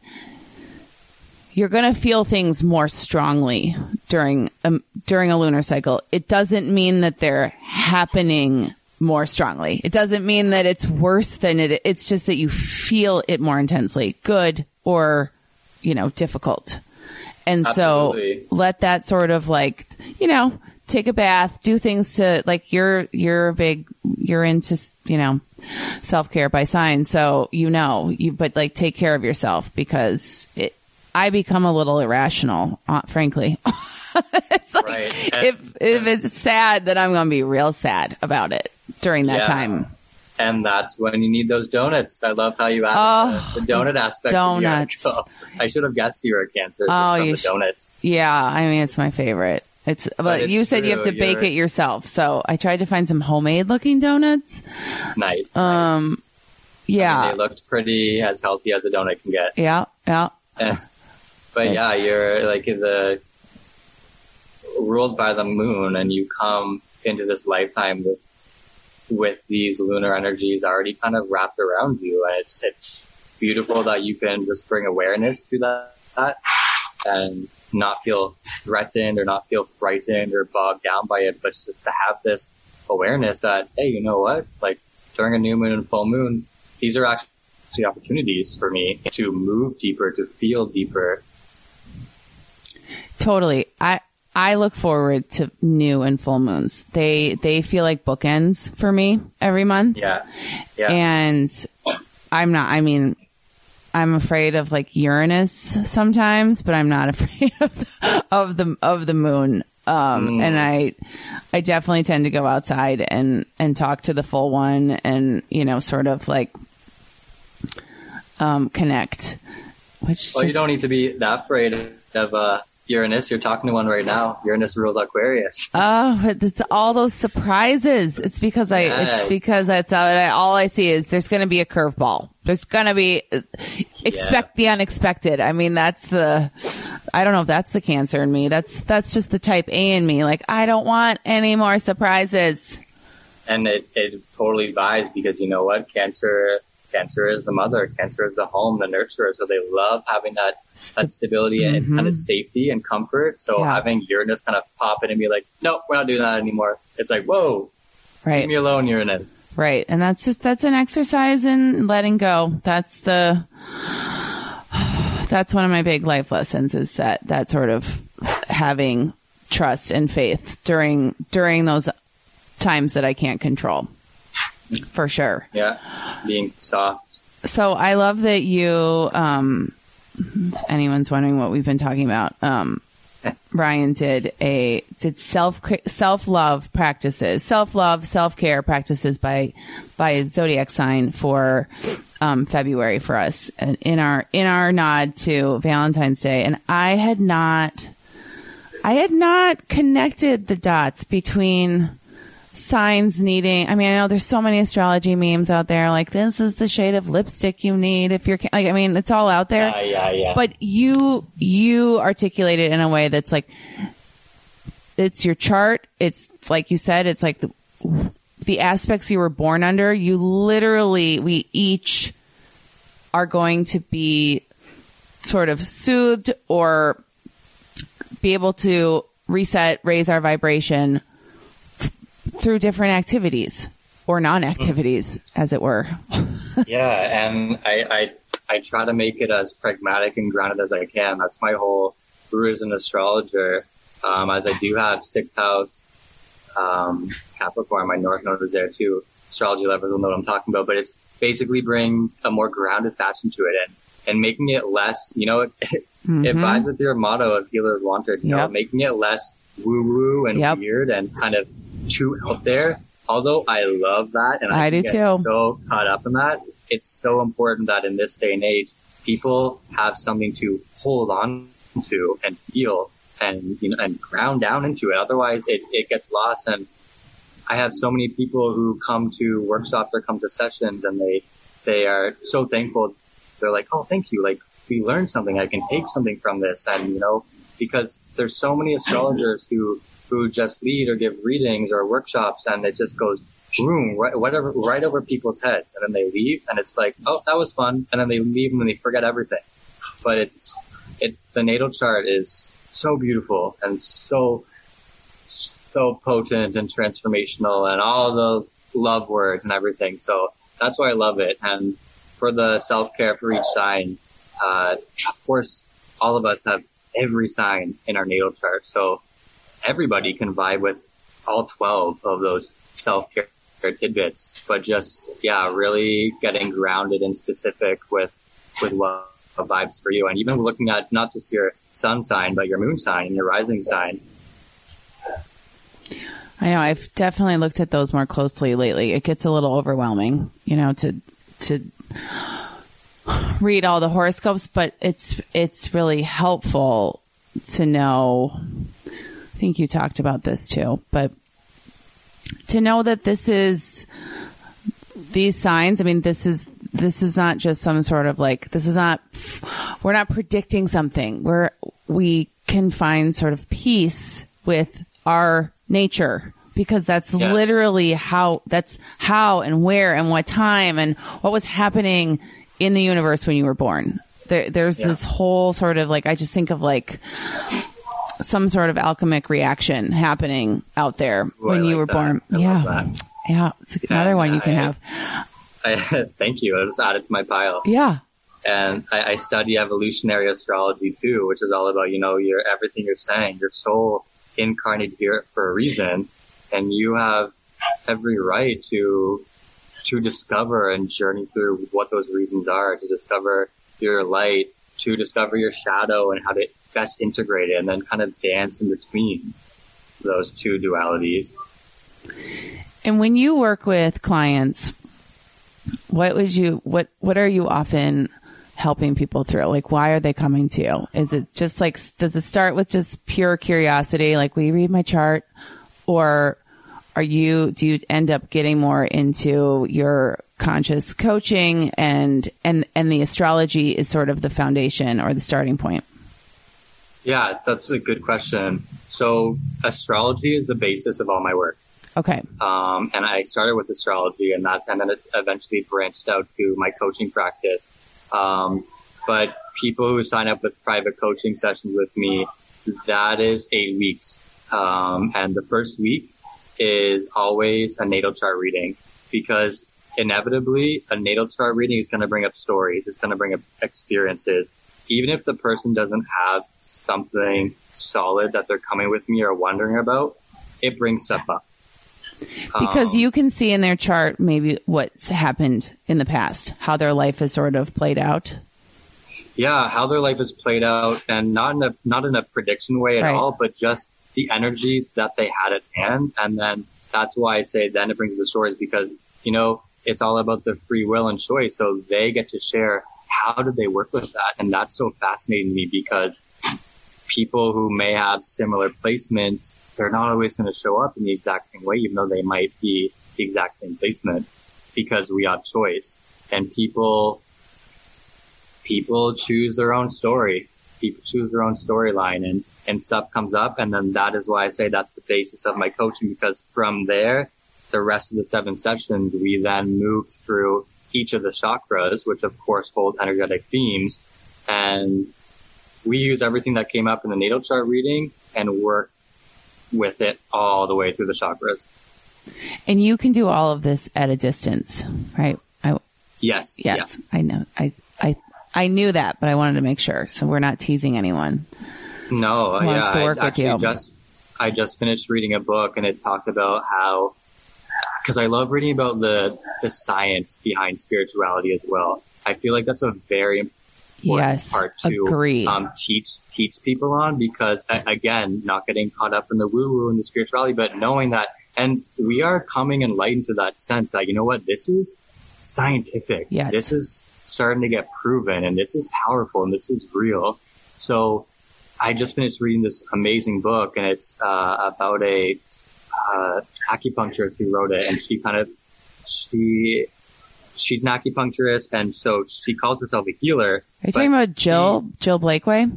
you're gonna feel things more strongly during um, during a lunar cycle it doesn't mean that they're happening more strongly it doesn't mean that it's worse than it it's just that you feel it more intensely good or you know difficult and
Absolutely.
so let that sort of like, you know, take a bath, do things to like you're, you're a big, you're into, you know, self care by sign. So, you know, you, but like take care of yourself because it, I become a little irrational, uh, frankly. it's like,
Right. And-
if, if it's sad, then I'm going to be real sad about it during that
Yeah.
time.
And that's when you need those donuts. I love how you added
Oh,
the, the donut aspect.
donuts.
I should have guessed you were a cancer
Oh,
from
you sh-
donuts.
Yeah, I mean it's my favorite. It's but,
it's
you said you have to bake
you're-
it yourself. So I tried to find some homemade looking donuts.
Nice.
Um yeah.
they looked pretty as healthy as a donut can get.
yeah, yeah.
But yeah, you're like the ruled by the moon, and you come into this lifetime with with these lunar energies already kind of wrapped around you, and it's it's beautiful that you can just bring awareness to that, that and not feel threatened or not feel frightened or bogged down by it, but just to have this awareness that hey, you know what, like during a new moon and full moon, these are actually opportunities for me to move deeper, to feel deeper,
Totally. I I look forward to new and full moons. They they feel like bookends for me every month.
Yeah. Yeah.
And I'm not I mean I'm afraid of like Uranus sometimes, but I'm not afraid of the, of the of the moon. Um, and I, I definitely tend to go outside and, and talk to the full one and, you know, sort of like, um, connect, which
well, you don't need to be that afraid of uh, Uranus. You're talking to one right now. Uranus ruled Aquarius.
Oh, but it's all those surprises. It's because I,
Yes.
it's because that's all I, all I see is there's going to be a curveball. There's going to be, expect the unexpected. I mean, that's the, I don't know if that's the cancer in me. That's, that's just the type A in me. Like, I don't want any more surprises.
And it, it totally vibes because you know what? Cancer, Cancer is the mother. Cancer is the home, the nurturer. So they love having that, that stability and kind of safety and comfort. So
Mm-hmm. Yeah.
having Uranus kind of pop in and be like, nope, we're not doing that anymore. It's like, whoa,
Right.
leave me alone, Uranus.
Right. And that's just, that's an exercise in letting go. That's the, that's one of my big life lessons is that, that sort of having trust and faith during, during those times that I can't control. For sure.
Yeah. Being soft.
So I love that you, um, anyone's wondering what we've been talking about, um, Ryan did a did self self love practices, self love, self care practices by by zodiac sign for um, February for us and in our in our nod to Valentine's Day, and I had not I had not connected the dots between signs needing i mean i know there's so many astrology memes out there like this is the shade of lipstick you need if you're like i mean it's all out there.
Yeah, yeah, yeah.
but you you articulate it in a way that's like it's your chart. It's like you said it's like the, the aspects you were born under. You literally we each are going to be sort of soothed or be able to reset raise our vibration through different activities or non activities, as it were.
yeah, and I, I I try to make it as pragmatic and grounded as I can. That's my whole route as an astrologer. Um, as I do have sixth house um, Capricorn, my north node is there too. Astrology lovers will know what I'm talking about, but it's basically bring a more grounded fashion to it and and making it less, you know, it, mm-hmm. it vibes with your motto of healers wanted, you yep. know, making it less woo woo and yep. weird and kind of too out there. Although I love that and I, I do too. so caught up in that, it's so important that in this day and age, people have something to hold on to and feel and, you know, and ground down into it. Otherwise it, it gets lost. And I have so many people who come to workshops or come to sessions and they, they are so thankful. They're like, Oh, thank you. Like we learned something. I can take something from this. And, you know, because there's so many astrologers who, who just lead or give readings or workshops and it just goes boom, right, whatever, right over people's heads. And then they leave and it's like, oh, that was fun. And then they leave and they forget everything. But it's, it's the natal chart is so beautiful and so, so potent and transformational and all the love words and everything. So that's why I love it. And for the self care for each sign, uh, of course, all of us have every sign in our natal chart. So everybody can vibe with all 12 of those self care tidbits, but just, yeah, really getting grounded and specific with, with what vibes for you. And even looking at not just your sun sign, but your moon sign and your rising sign.
I know I've definitely looked at those more closely lately. It gets a little overwhelming, you know, to, to read all the horoscopes, but it's, it's really helpful to know. I think you talked about this too, but to know that this is these signs. I mean, this is this is not just some sort of like this is not we're not predicting something. We're we can find sort of peace with our nature because that's yes. literally how that's how and where and what time and what was happening in the universe when you were born. There, there's yeah. this whole sort of like I just think of like some sort of alchemic reaction happening out there Ooh, when you were that. born. I yeah. Yeah. It's another one you can I, have.
I, thank you. I just added to my pile.
Yeah.
And I, I, study evolutionary astrology too, which is all about, you know, your, everything you're saying, your soul incarnated here for a reason. And you have every right to, to discover and journey through what those reasons are, to discover your light, to discover your shadow and how to best integrated and then kind of dance in between those two dualities.
And when you work with clients, what would you what what are you often helping people through? Like why are they coming to you? Is it just like does it start with just pure curiosity like we read my chart or are you do you end up getting more into your conscious coaching and and and the astrology is sort of the foundation or the starting point?
Yeah, that's a good question. So astrology is the basis of all my work.
Okay.
Um, and I started with astrology and that, and then it eventually branched out to my coaching practice. Um, but people who sign up with private coaching sessions with me, that is eight weeks. Um, and the first week is always a natal chart reading because inevitably a natal chart reading is going to bring up stories. It's going to bring up experiences even if the person doesn't have something solid that they're coming with me or wondering about, it brings stuff up.
Because um, you can see in their chart maybe what's happened in the past, how their life has sort of played out.
Yeah, how their life has played out, and not in a not in a prediction way at right. all, but just the energies that they had at hand, and then that's why I say then it brings the stories because you know it's all about the free will and choice, so they get to share how did they work with that? And that's so fascinating to me because people who may have similar placements, they're not always going to show up in the exact same way, even though they might be the exact same placement because we have choice and people, people choose their own story. People choose their own storyline and, and stuff comes up. And then that is why I say that's the basis of my coaching because from there, the rest of the seven sessions, we then move through each of the chakras, which of course hold energetic themes. And we use everything that came up in the natal chart reading and work with it all the way through the chakras.
And you can do all of this at a distance, right? I,
Yes.
yes,
yeah.
I know. I, I, I knew that, but I wanted to make sure. So we're not teasing anyone.
No,
Who
yeah.
wants to work
I
with you?
just I just finished reading a book and it talked about how because I love reading about the the science behind spirituality as well. I feel like that's a very important
Yes,
part to
agree.
um, teach teach people on because again, not getting caught up in the woo woo and the spirituality, but knowing that and we are coming enlightened to that sense that you know what this is scientific.
Yes.
This is starting to get proven and this is powerful and this is real. So I just finished reading this amazing book and it's uh, about a uh, acupuncturist who wrote it and she kind of she she's an acupuncturist and so she calls herself a healer.
Are you talking about Jill, Jill Blakeway?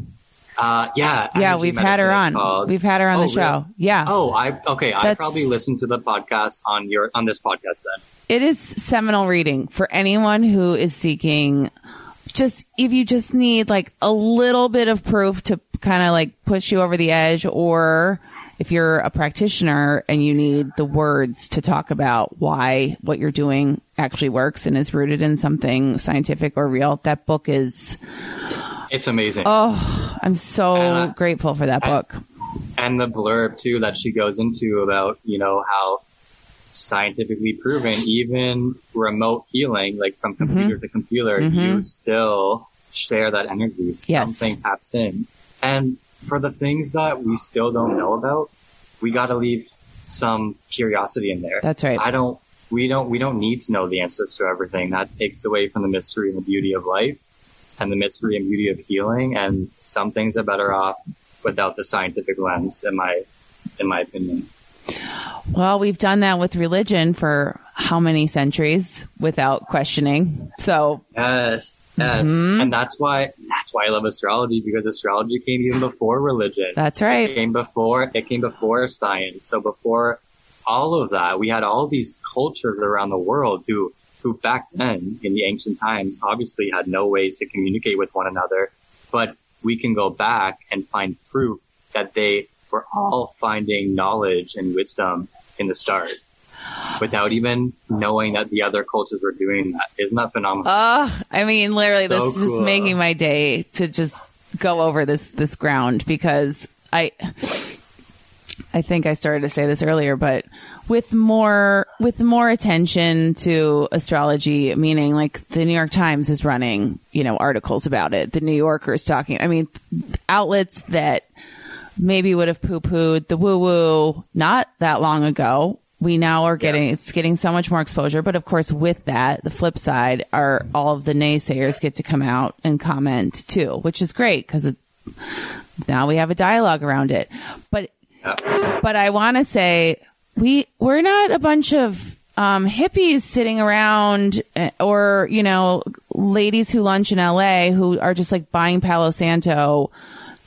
Uh, yeah.
Yeah, we've had her on.
called.
We've had her on
Oh,
the show.
really?
Yeah.
Oh, I okay. I probably listened to the podcast on your on this podcast then.
It is seminal reading for anyone who is seeking just if you just need like a little bit of proof to kind of like push you over the edge or if you're a practitioner and you need the words to talk about why what you're doing actually works and is rooted in something scientific or real, that book is,
It's amazing.
oh, I'm so
Uh,
grateful for that book.
and the blurb too that she goes into about you know how scientifically proven even remote healing like from
Mm-hmm.
computer to computer you still share that energy
Yes.
something taps in and for the things that we still don't know about we got to leave some curiosity in there.
That's right.
i don't we don't we don't need to know the answers to everything. That takes away from the mystery and the beauty of life and the mystery and beauty of healing. And some things are better off without the scientific lens in my in my opinion
Well, we've done that with religion for how many centuries without questioning. So
yes yes
Mm-hmm.
and that's why that's why i love astrology because astrology came even before religion
that's right.
it
right.
came before it came before science so before all of that we had all these cultures around the world who who back then in the ancient times obviously had no ways to communicate with one another but we can go back and find proof that they were all finding knowledge and wisdom in the start without even knowing that the other cultures were doing that isn't that phenomenal
Oh, I mean, literally,
So
this is just making my day to just go over this this ground because I, I think I started to say this earlier, but with more with more attention to astrology, meaning like the New York Times is running, you know, articles about it. The New Yorker is talking. I mean, outlets that maybe would have poo pooed the woo woo not that long ago. We now are getting, it's getting so much more exposure. But of course, with that, the flip side are all of the naysayers get to come out and comment too, which is great because now we have a dialogue around it. But,
Yeah.
but I want to say we, we're not a bunch of, um, hippies sitting around eh, or, you know, ladies who lunch in LA who are just like buying Palo Santo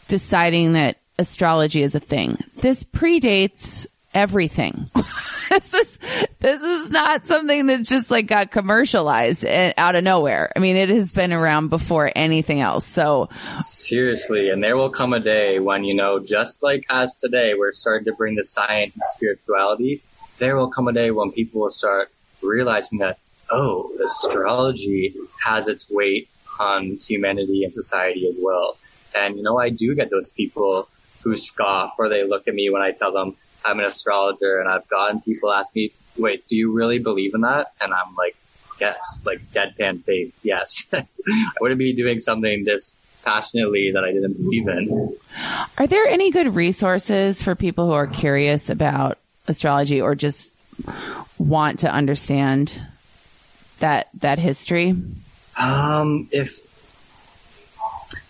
deciding that astrology is a thing. This predates everything. this is this is not something that just like got commercialized eh, out of nowhere. I mean, it has been around before anything else. So,
Seriously, and there will come a day when, you know, just like as today, we're starting to bring the science and spirituality, there will come a day when people will start realizing that, oh, astrology has its weight on humanity and society as well. And, you know, I do get those people who scoff or they look at me when I tell them I'm an astrologer and I've gotten people ask me, wait, do you really believe in that? And I'm like, yes, like deadpan face, yes. I wouldn't be doing something this passionately that I didn't believe in.
are there any good resources for people who are curious about astrology or just want to understand that that history?
Um, if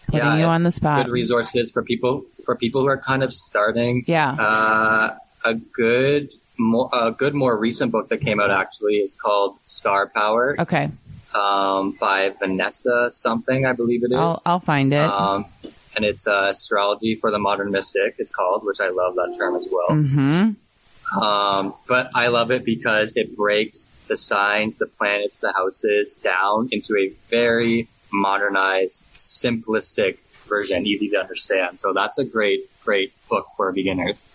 Putting you on the spot.
good resources for people for people who are kind of starting.
Yeah.
Uh, a good, more, a good, more recent book that came out actually is called Star Power,
Okay.
um, by Vanessa something, I believe it is.
I'll I'll find it.
Um, and it's uh, astrology for the modern mystic. It's called, which I love that term as well.
mhm.
Um, but I love it because it breaks the signs, the planets, the houses down into a very modernized, simplistic version, easy to understand. So that's a great, great book for beginners.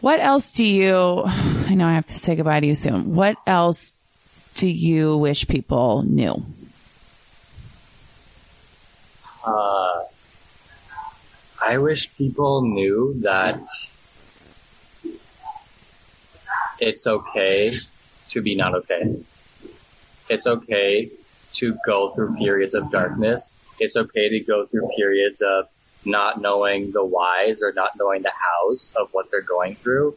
What else do you, I know I have to say goodbye to you soon. What else do you wish people knew?
Uh, I wish people knew that it's okay to be not okay. It's okay to go through periods of darkness. It's okay to go through periods of not knowing the whys or not knowing the hows of what they're going through.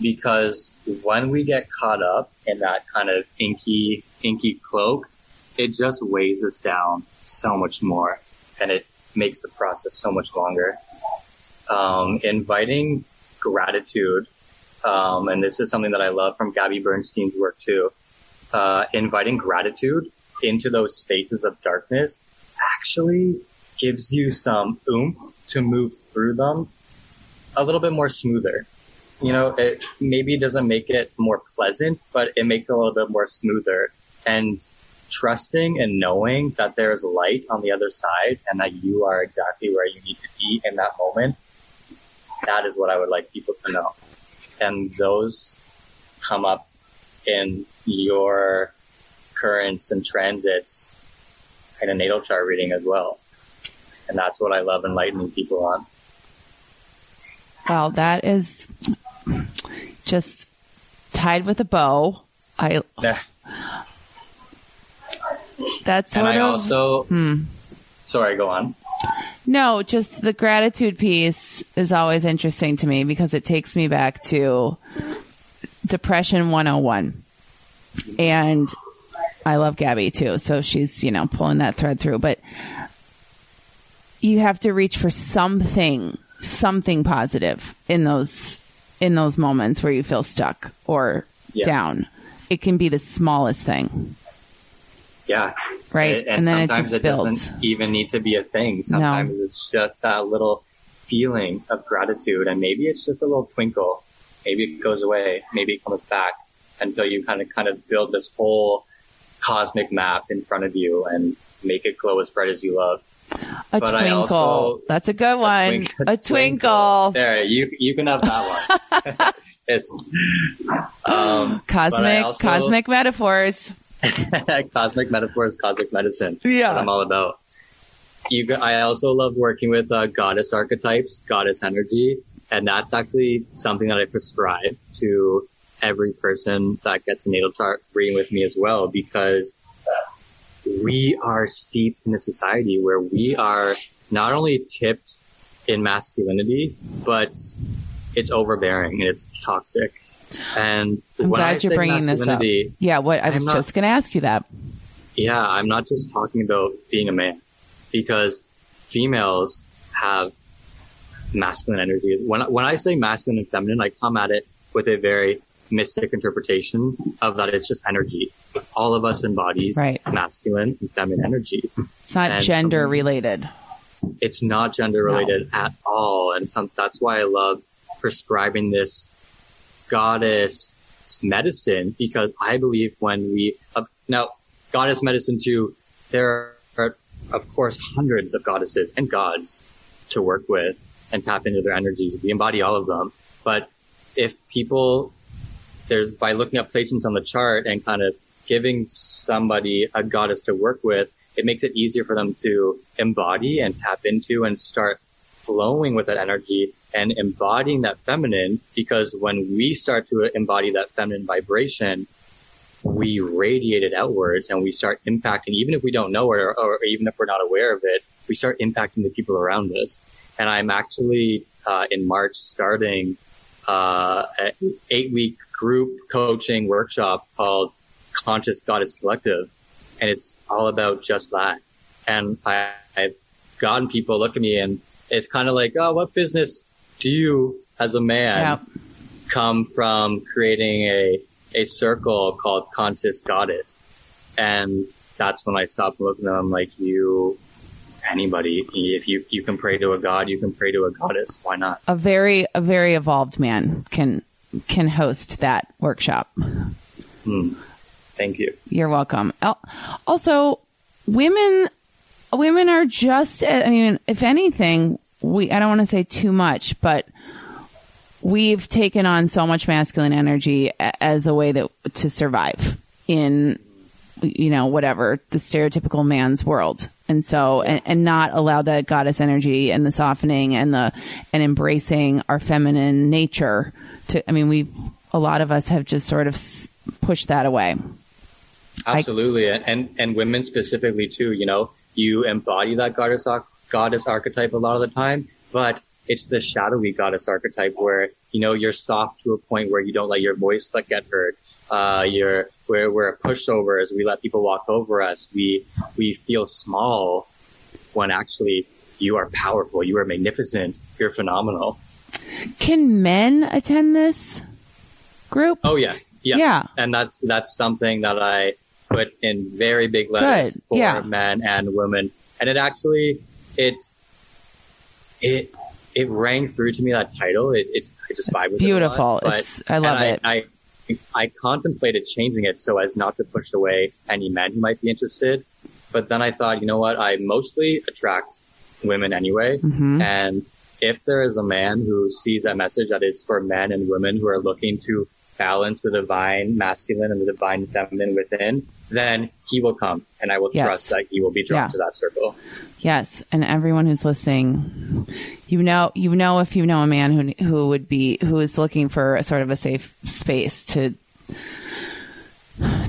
Because when we get caught up in that kind of inky, inky cloak, it just weighs us down so much more and it makes the process so much longer. Um, inviting gratitude, um, and this is something that I love from Gabby Bernstein's work too. Uh, inviting gratitude into those spaces of darkness actually gives you some oomph to move through them a little bit more smoother. You know, it maybe doesn't make it more pleasant, but it makes it a little bit more smoother. And trusting and knowing that there's light on the other side and that you are exactly where you need to be in that moment, that is what I would like people to know. And those come up in your currents and transits in a natal chart reading as well. And that's what I love enlightening people on.
Well, that is just tied with a bow. I that's
And I
of
also, hmm. sorry, go on.
no, just the gratitude piece is always interesting to me because it takes me back to depression 101. And I love Gabby too, so she's, you know, pulling that thread through, but you have to reach for something, something positive in those in those moments where you feel stuck or
Yeah.
down. It can be the smallest thing.
Yeah.
Right.
And,
And then it
sometimes it,
builds.
doesn't even need to be a thing. Sometimes it's just that little feeling of gratitude and maybe it's just a little twinkle. Maybe it goes away. Maybe it comes back until you kind of, kind of build this whole cosmic map in front of you and make it glow as bright as you love.
A
But
twinkle.
also-
That's a good one.
twink-
A twinkle.
There, you, you can have that one. it's, um,
Cosmic,
also-
cosmic metaphors.
cosmic metaphors, cosmic medicine.
Yeah.
What I'm all about. You, I also love working with uh, goddess archetypes, goddess energy, and that's actually something that I prescribe to every person that gets a natal chart reading with me as well, because we are steeped in a society where we are not only tipped in masculinity, but it's overbearing and it's toxic. And
I'm glad you're bringing this up. Yeah, what I was
I'm
just going to ask you that.
yeah, I'm not just talking about being a man because females have masculine energies. When, when I say masculine and feminine, I come at it with a very mystic interpretation of that it's just energy. All of us embodies
Right.
masculine and feminine energies.
It's not
And
gender
something-
related.
It's not gender related at all. And some, that's why I love prescribing this goddess medicine because I believe when we, uh, now goddess medicine too, there are of course hundreds of goddesses and gods to work with and tap into their energies. We embody all of them. But if people, there's by looking up placements on the chart and kind of giving somebody a goddess to work with, it makes it easier for them to embody and tap into and start flowing with that energy and embodying that feminine because when we start to embody that feminine vibration, we radiate it outwards and we start impacting, even if we don't know it or, or even if we're not aware of it, we start impacting the people around us. And I'm actually, uh, in March starting, uh, eight week group coaching workshop called Conscious Goddess Collective. And it's all about just that. And I, I've gotten people look at me and it's kind of like, oh, what business do you as a man
Yeah.
come from creating a, a circle called Conscious Goddess? And that's when I stopped looking at them like you, anybody, if you, you can pray to a god, you can pray to a goddess. Why not?
A very a very evolved man can can host that workshop. Hmm.
Thank you.
You're welcome. Oh, also, women women are just uh, I mean, if anything, we I don't want to say too much, but we've taken on so much masculine energy as a way that to survive in you know whatever the stereotypical man's world and so and, and not allow that goddess energy and the softening and the and embracing our feminine nature to i mean we've a lot of us have just sort of pushed that away.
Absolutely. I, and and women specifically too you know you embody that goddess goddess archetype a lot of the time but it's the shadowy goddess archetype where you know you're soft to a point where you don't let your voice like get heard. Uh, you're we're we're pushovers. We let people walk over us. We we feel small when actually you are powerful. You are magnificent. You're phenomenal.
Can men attend this group?
Oh yes, yeah,
yeah.
And that's that's something that I put in very big letters
Good.
for
yeah.
men and women, and it actually it's it it rang through to me that title. It, it I just vibe with
beautiful.
it. Beautiful.
I love
I,
it.
I, I contemplated changing it so as not to push away any men who might be interested. But then I thought, you know what? I mostly attract women anyway.
Mm-hmm.
And if there is a man who sees that message that is for men and women who are looking to balance the divine masculine and the divine feminine within, then he will come and I will
yes.
trust that he will be drawn
yeah.
to that circle.
Yes. And everyone who's listening, you know, you know, if you know a man who, who would be, who is looking for a sort of a safe space to,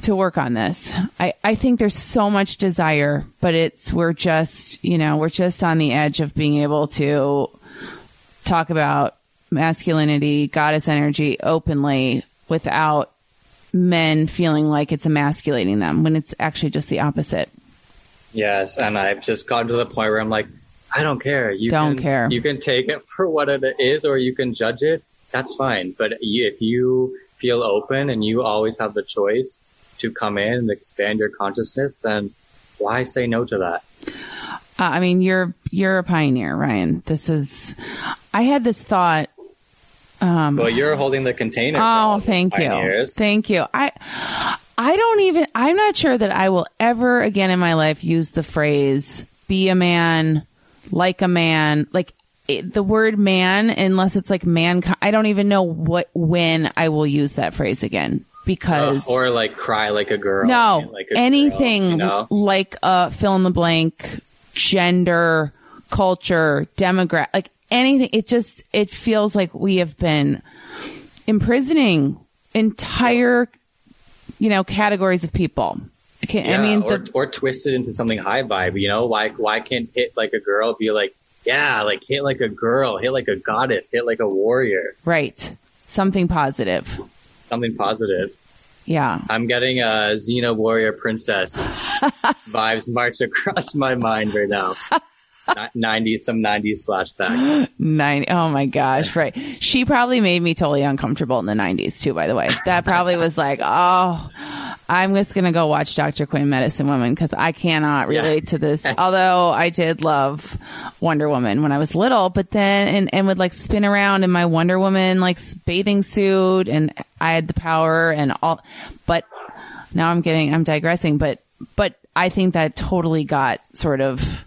to work on this. I, I think there's so much desire, but it's, we're just, you know, we're just on the edge of being able to talk about masculinity, goddess energy openly without men feeling like it's emasculating them when it's actually just the opposite.
Yes, and I've just gotten to the point where I'm like, I don't care. You
don't
can,
care.
You can take it for what it is, or you can judge it. That's fine. But if you feel open and you always have the choice to come in and expand your consciousness, then why say no to that?
Uh, I mean, you're you're a pioneer, Ryan. This is. I had this thought um,
well, you're holding the container.
Oh, thank you. Thank you. I, I don't even, I'm not sure that I will ever again in my life use the phrase be a man, like a man, like it, the word man, unless it's like mankind. I don't even know what, when I will use that phrase again because.
Uh, or like cry like a girl.
No,
like
anything
girl, you know?
like a fill in the blank, gender, culture, demographic, like anything. It just, it feels like we have been imprisoning entire, you know, categories of people. Okay,
yeah,
I mean,
or,
the,
or twisted into something high vibe, you know, why, why can't hit like a girl be like, yeah, like hit like a girl, hit like a goddess, hit like a warrior.
Right. Something positive.
Something positive.
Yeah.
I'm getting a Xena warrior princess vibes march across my mind right now. 90s, some 90s flashbacks.
90. Oh my gosh. Right. She probably made me totally uncomfortable in the 90s too, by the way. That probably was like, oh, I'm just going to go watch Dr. Quinn Medicine Woman because I cannot relate yeah. to this. Although I did love Wonder Woman when I was little, but then, and, and would like spin around in my Wonder Woman like bathing suit and I had the power and all, but now I'm getting, I'm digressing, but, but I think that totally got sort of,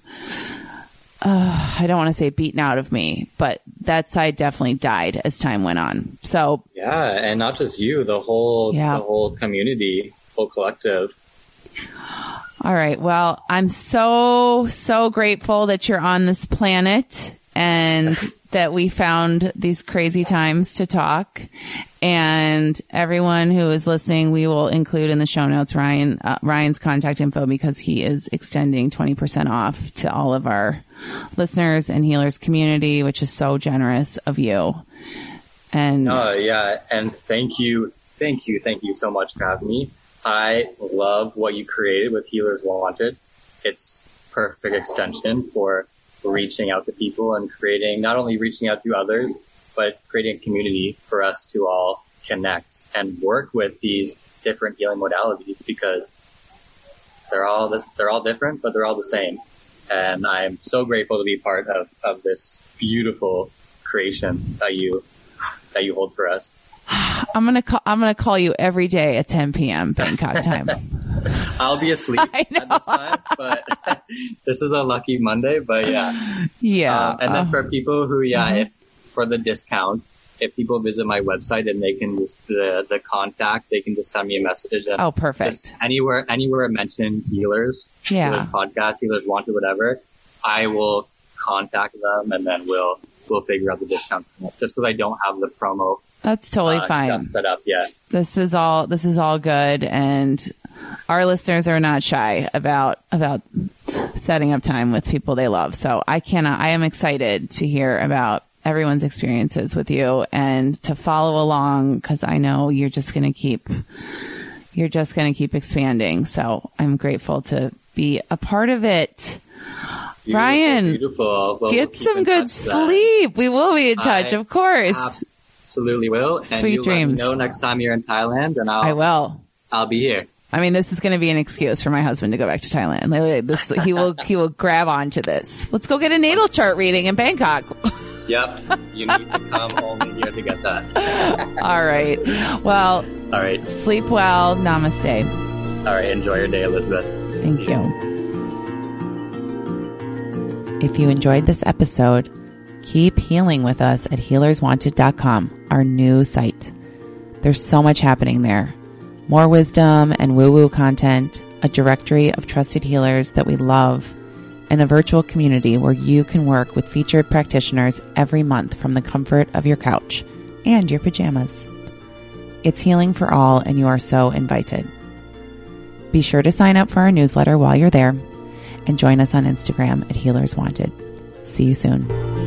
uh, I don't want to say beaten out of me, but that side definitely died as time went on. So
yeah, and not just you, the whole
yeah.
the whole community, whole collective.
All right. Well, I'm so so grateful that you're on this planet and that we found these crazy times to talk. And everyone who is listening, we will include in the show notes Ryan uh, Ryan's contact info because he is extending 20% off to all of our listeners and healers community, which is so generous of you. And
oh yeah, and thank you, thank you, thank you so much for having me. I love what you created with Healers Wanted. It's perfect extension for reaching out to people and creating not only reaching out to others, but creating a community for us to all connect and work with these different healing modalities because they're all this, they're all different, but they're all the same. And I'm so grateful to be part of, of this beautiful creation that you, that you hold for us.
I'm gonna call. I'm gonna call you every day at 10 p.m. Bangkok time.
I'll be asleep at this time, but this is a lucky Monday. But yeah,
yeah.
Uh, and then for people who, yeah,
Mhm.
if for the discount, if people visit my website and they can just the the contact, they can just send me a message. And
Oh, perfect.
anywhere anywhere mentioned healers,
Yeah.
healers podcast, healers wanted, whatever, I will contact them and then we'll we'll figure out the discount. Just because I don't have the promo
That's totally
uh,
fine.
set up
this is all this is all good and our listeners are not shy about about setting up time with people they love. So i cannot i am excited to hear about everyone's experiences with you and to follow along because i know you're just going to keep you're just going to keep expanding. So i'm grateful to be a part of it.
Beautiful,
Ryan,
beautiful. Well,
get
we'll
some good sleep. We will be in touch
I
of course
Absolutely will. And
Sweet
you
dreams.
Let me know next time you're in Thailand, and I'll
i will
I'll be here.
I mean, this is going to be an excuse for my husband to go back to Thailand. Like, This, he will, he will grab onto this. Let's go get a natal chart reading in Bangkok.
Yep, you need to come only here to get that.
All right. Well,
All right,
sleep well. Namaste.
all right. Enjoy your day, Elizabeth.
Thank you. If you enjoyed this episode, keep healing with us at healerswanted.com, our new site. There's so much happening there. More wisdom and woo woo content, a directory of trusted healers that we love, and a virtual community where you can work with featured practitioners every month from the comfort of your couch and your pajamas. It's healing for all, and you are so invited. Be sure to sign up for our newsletter while you're there and join us on Instagram at Healers Wanted. See you soon.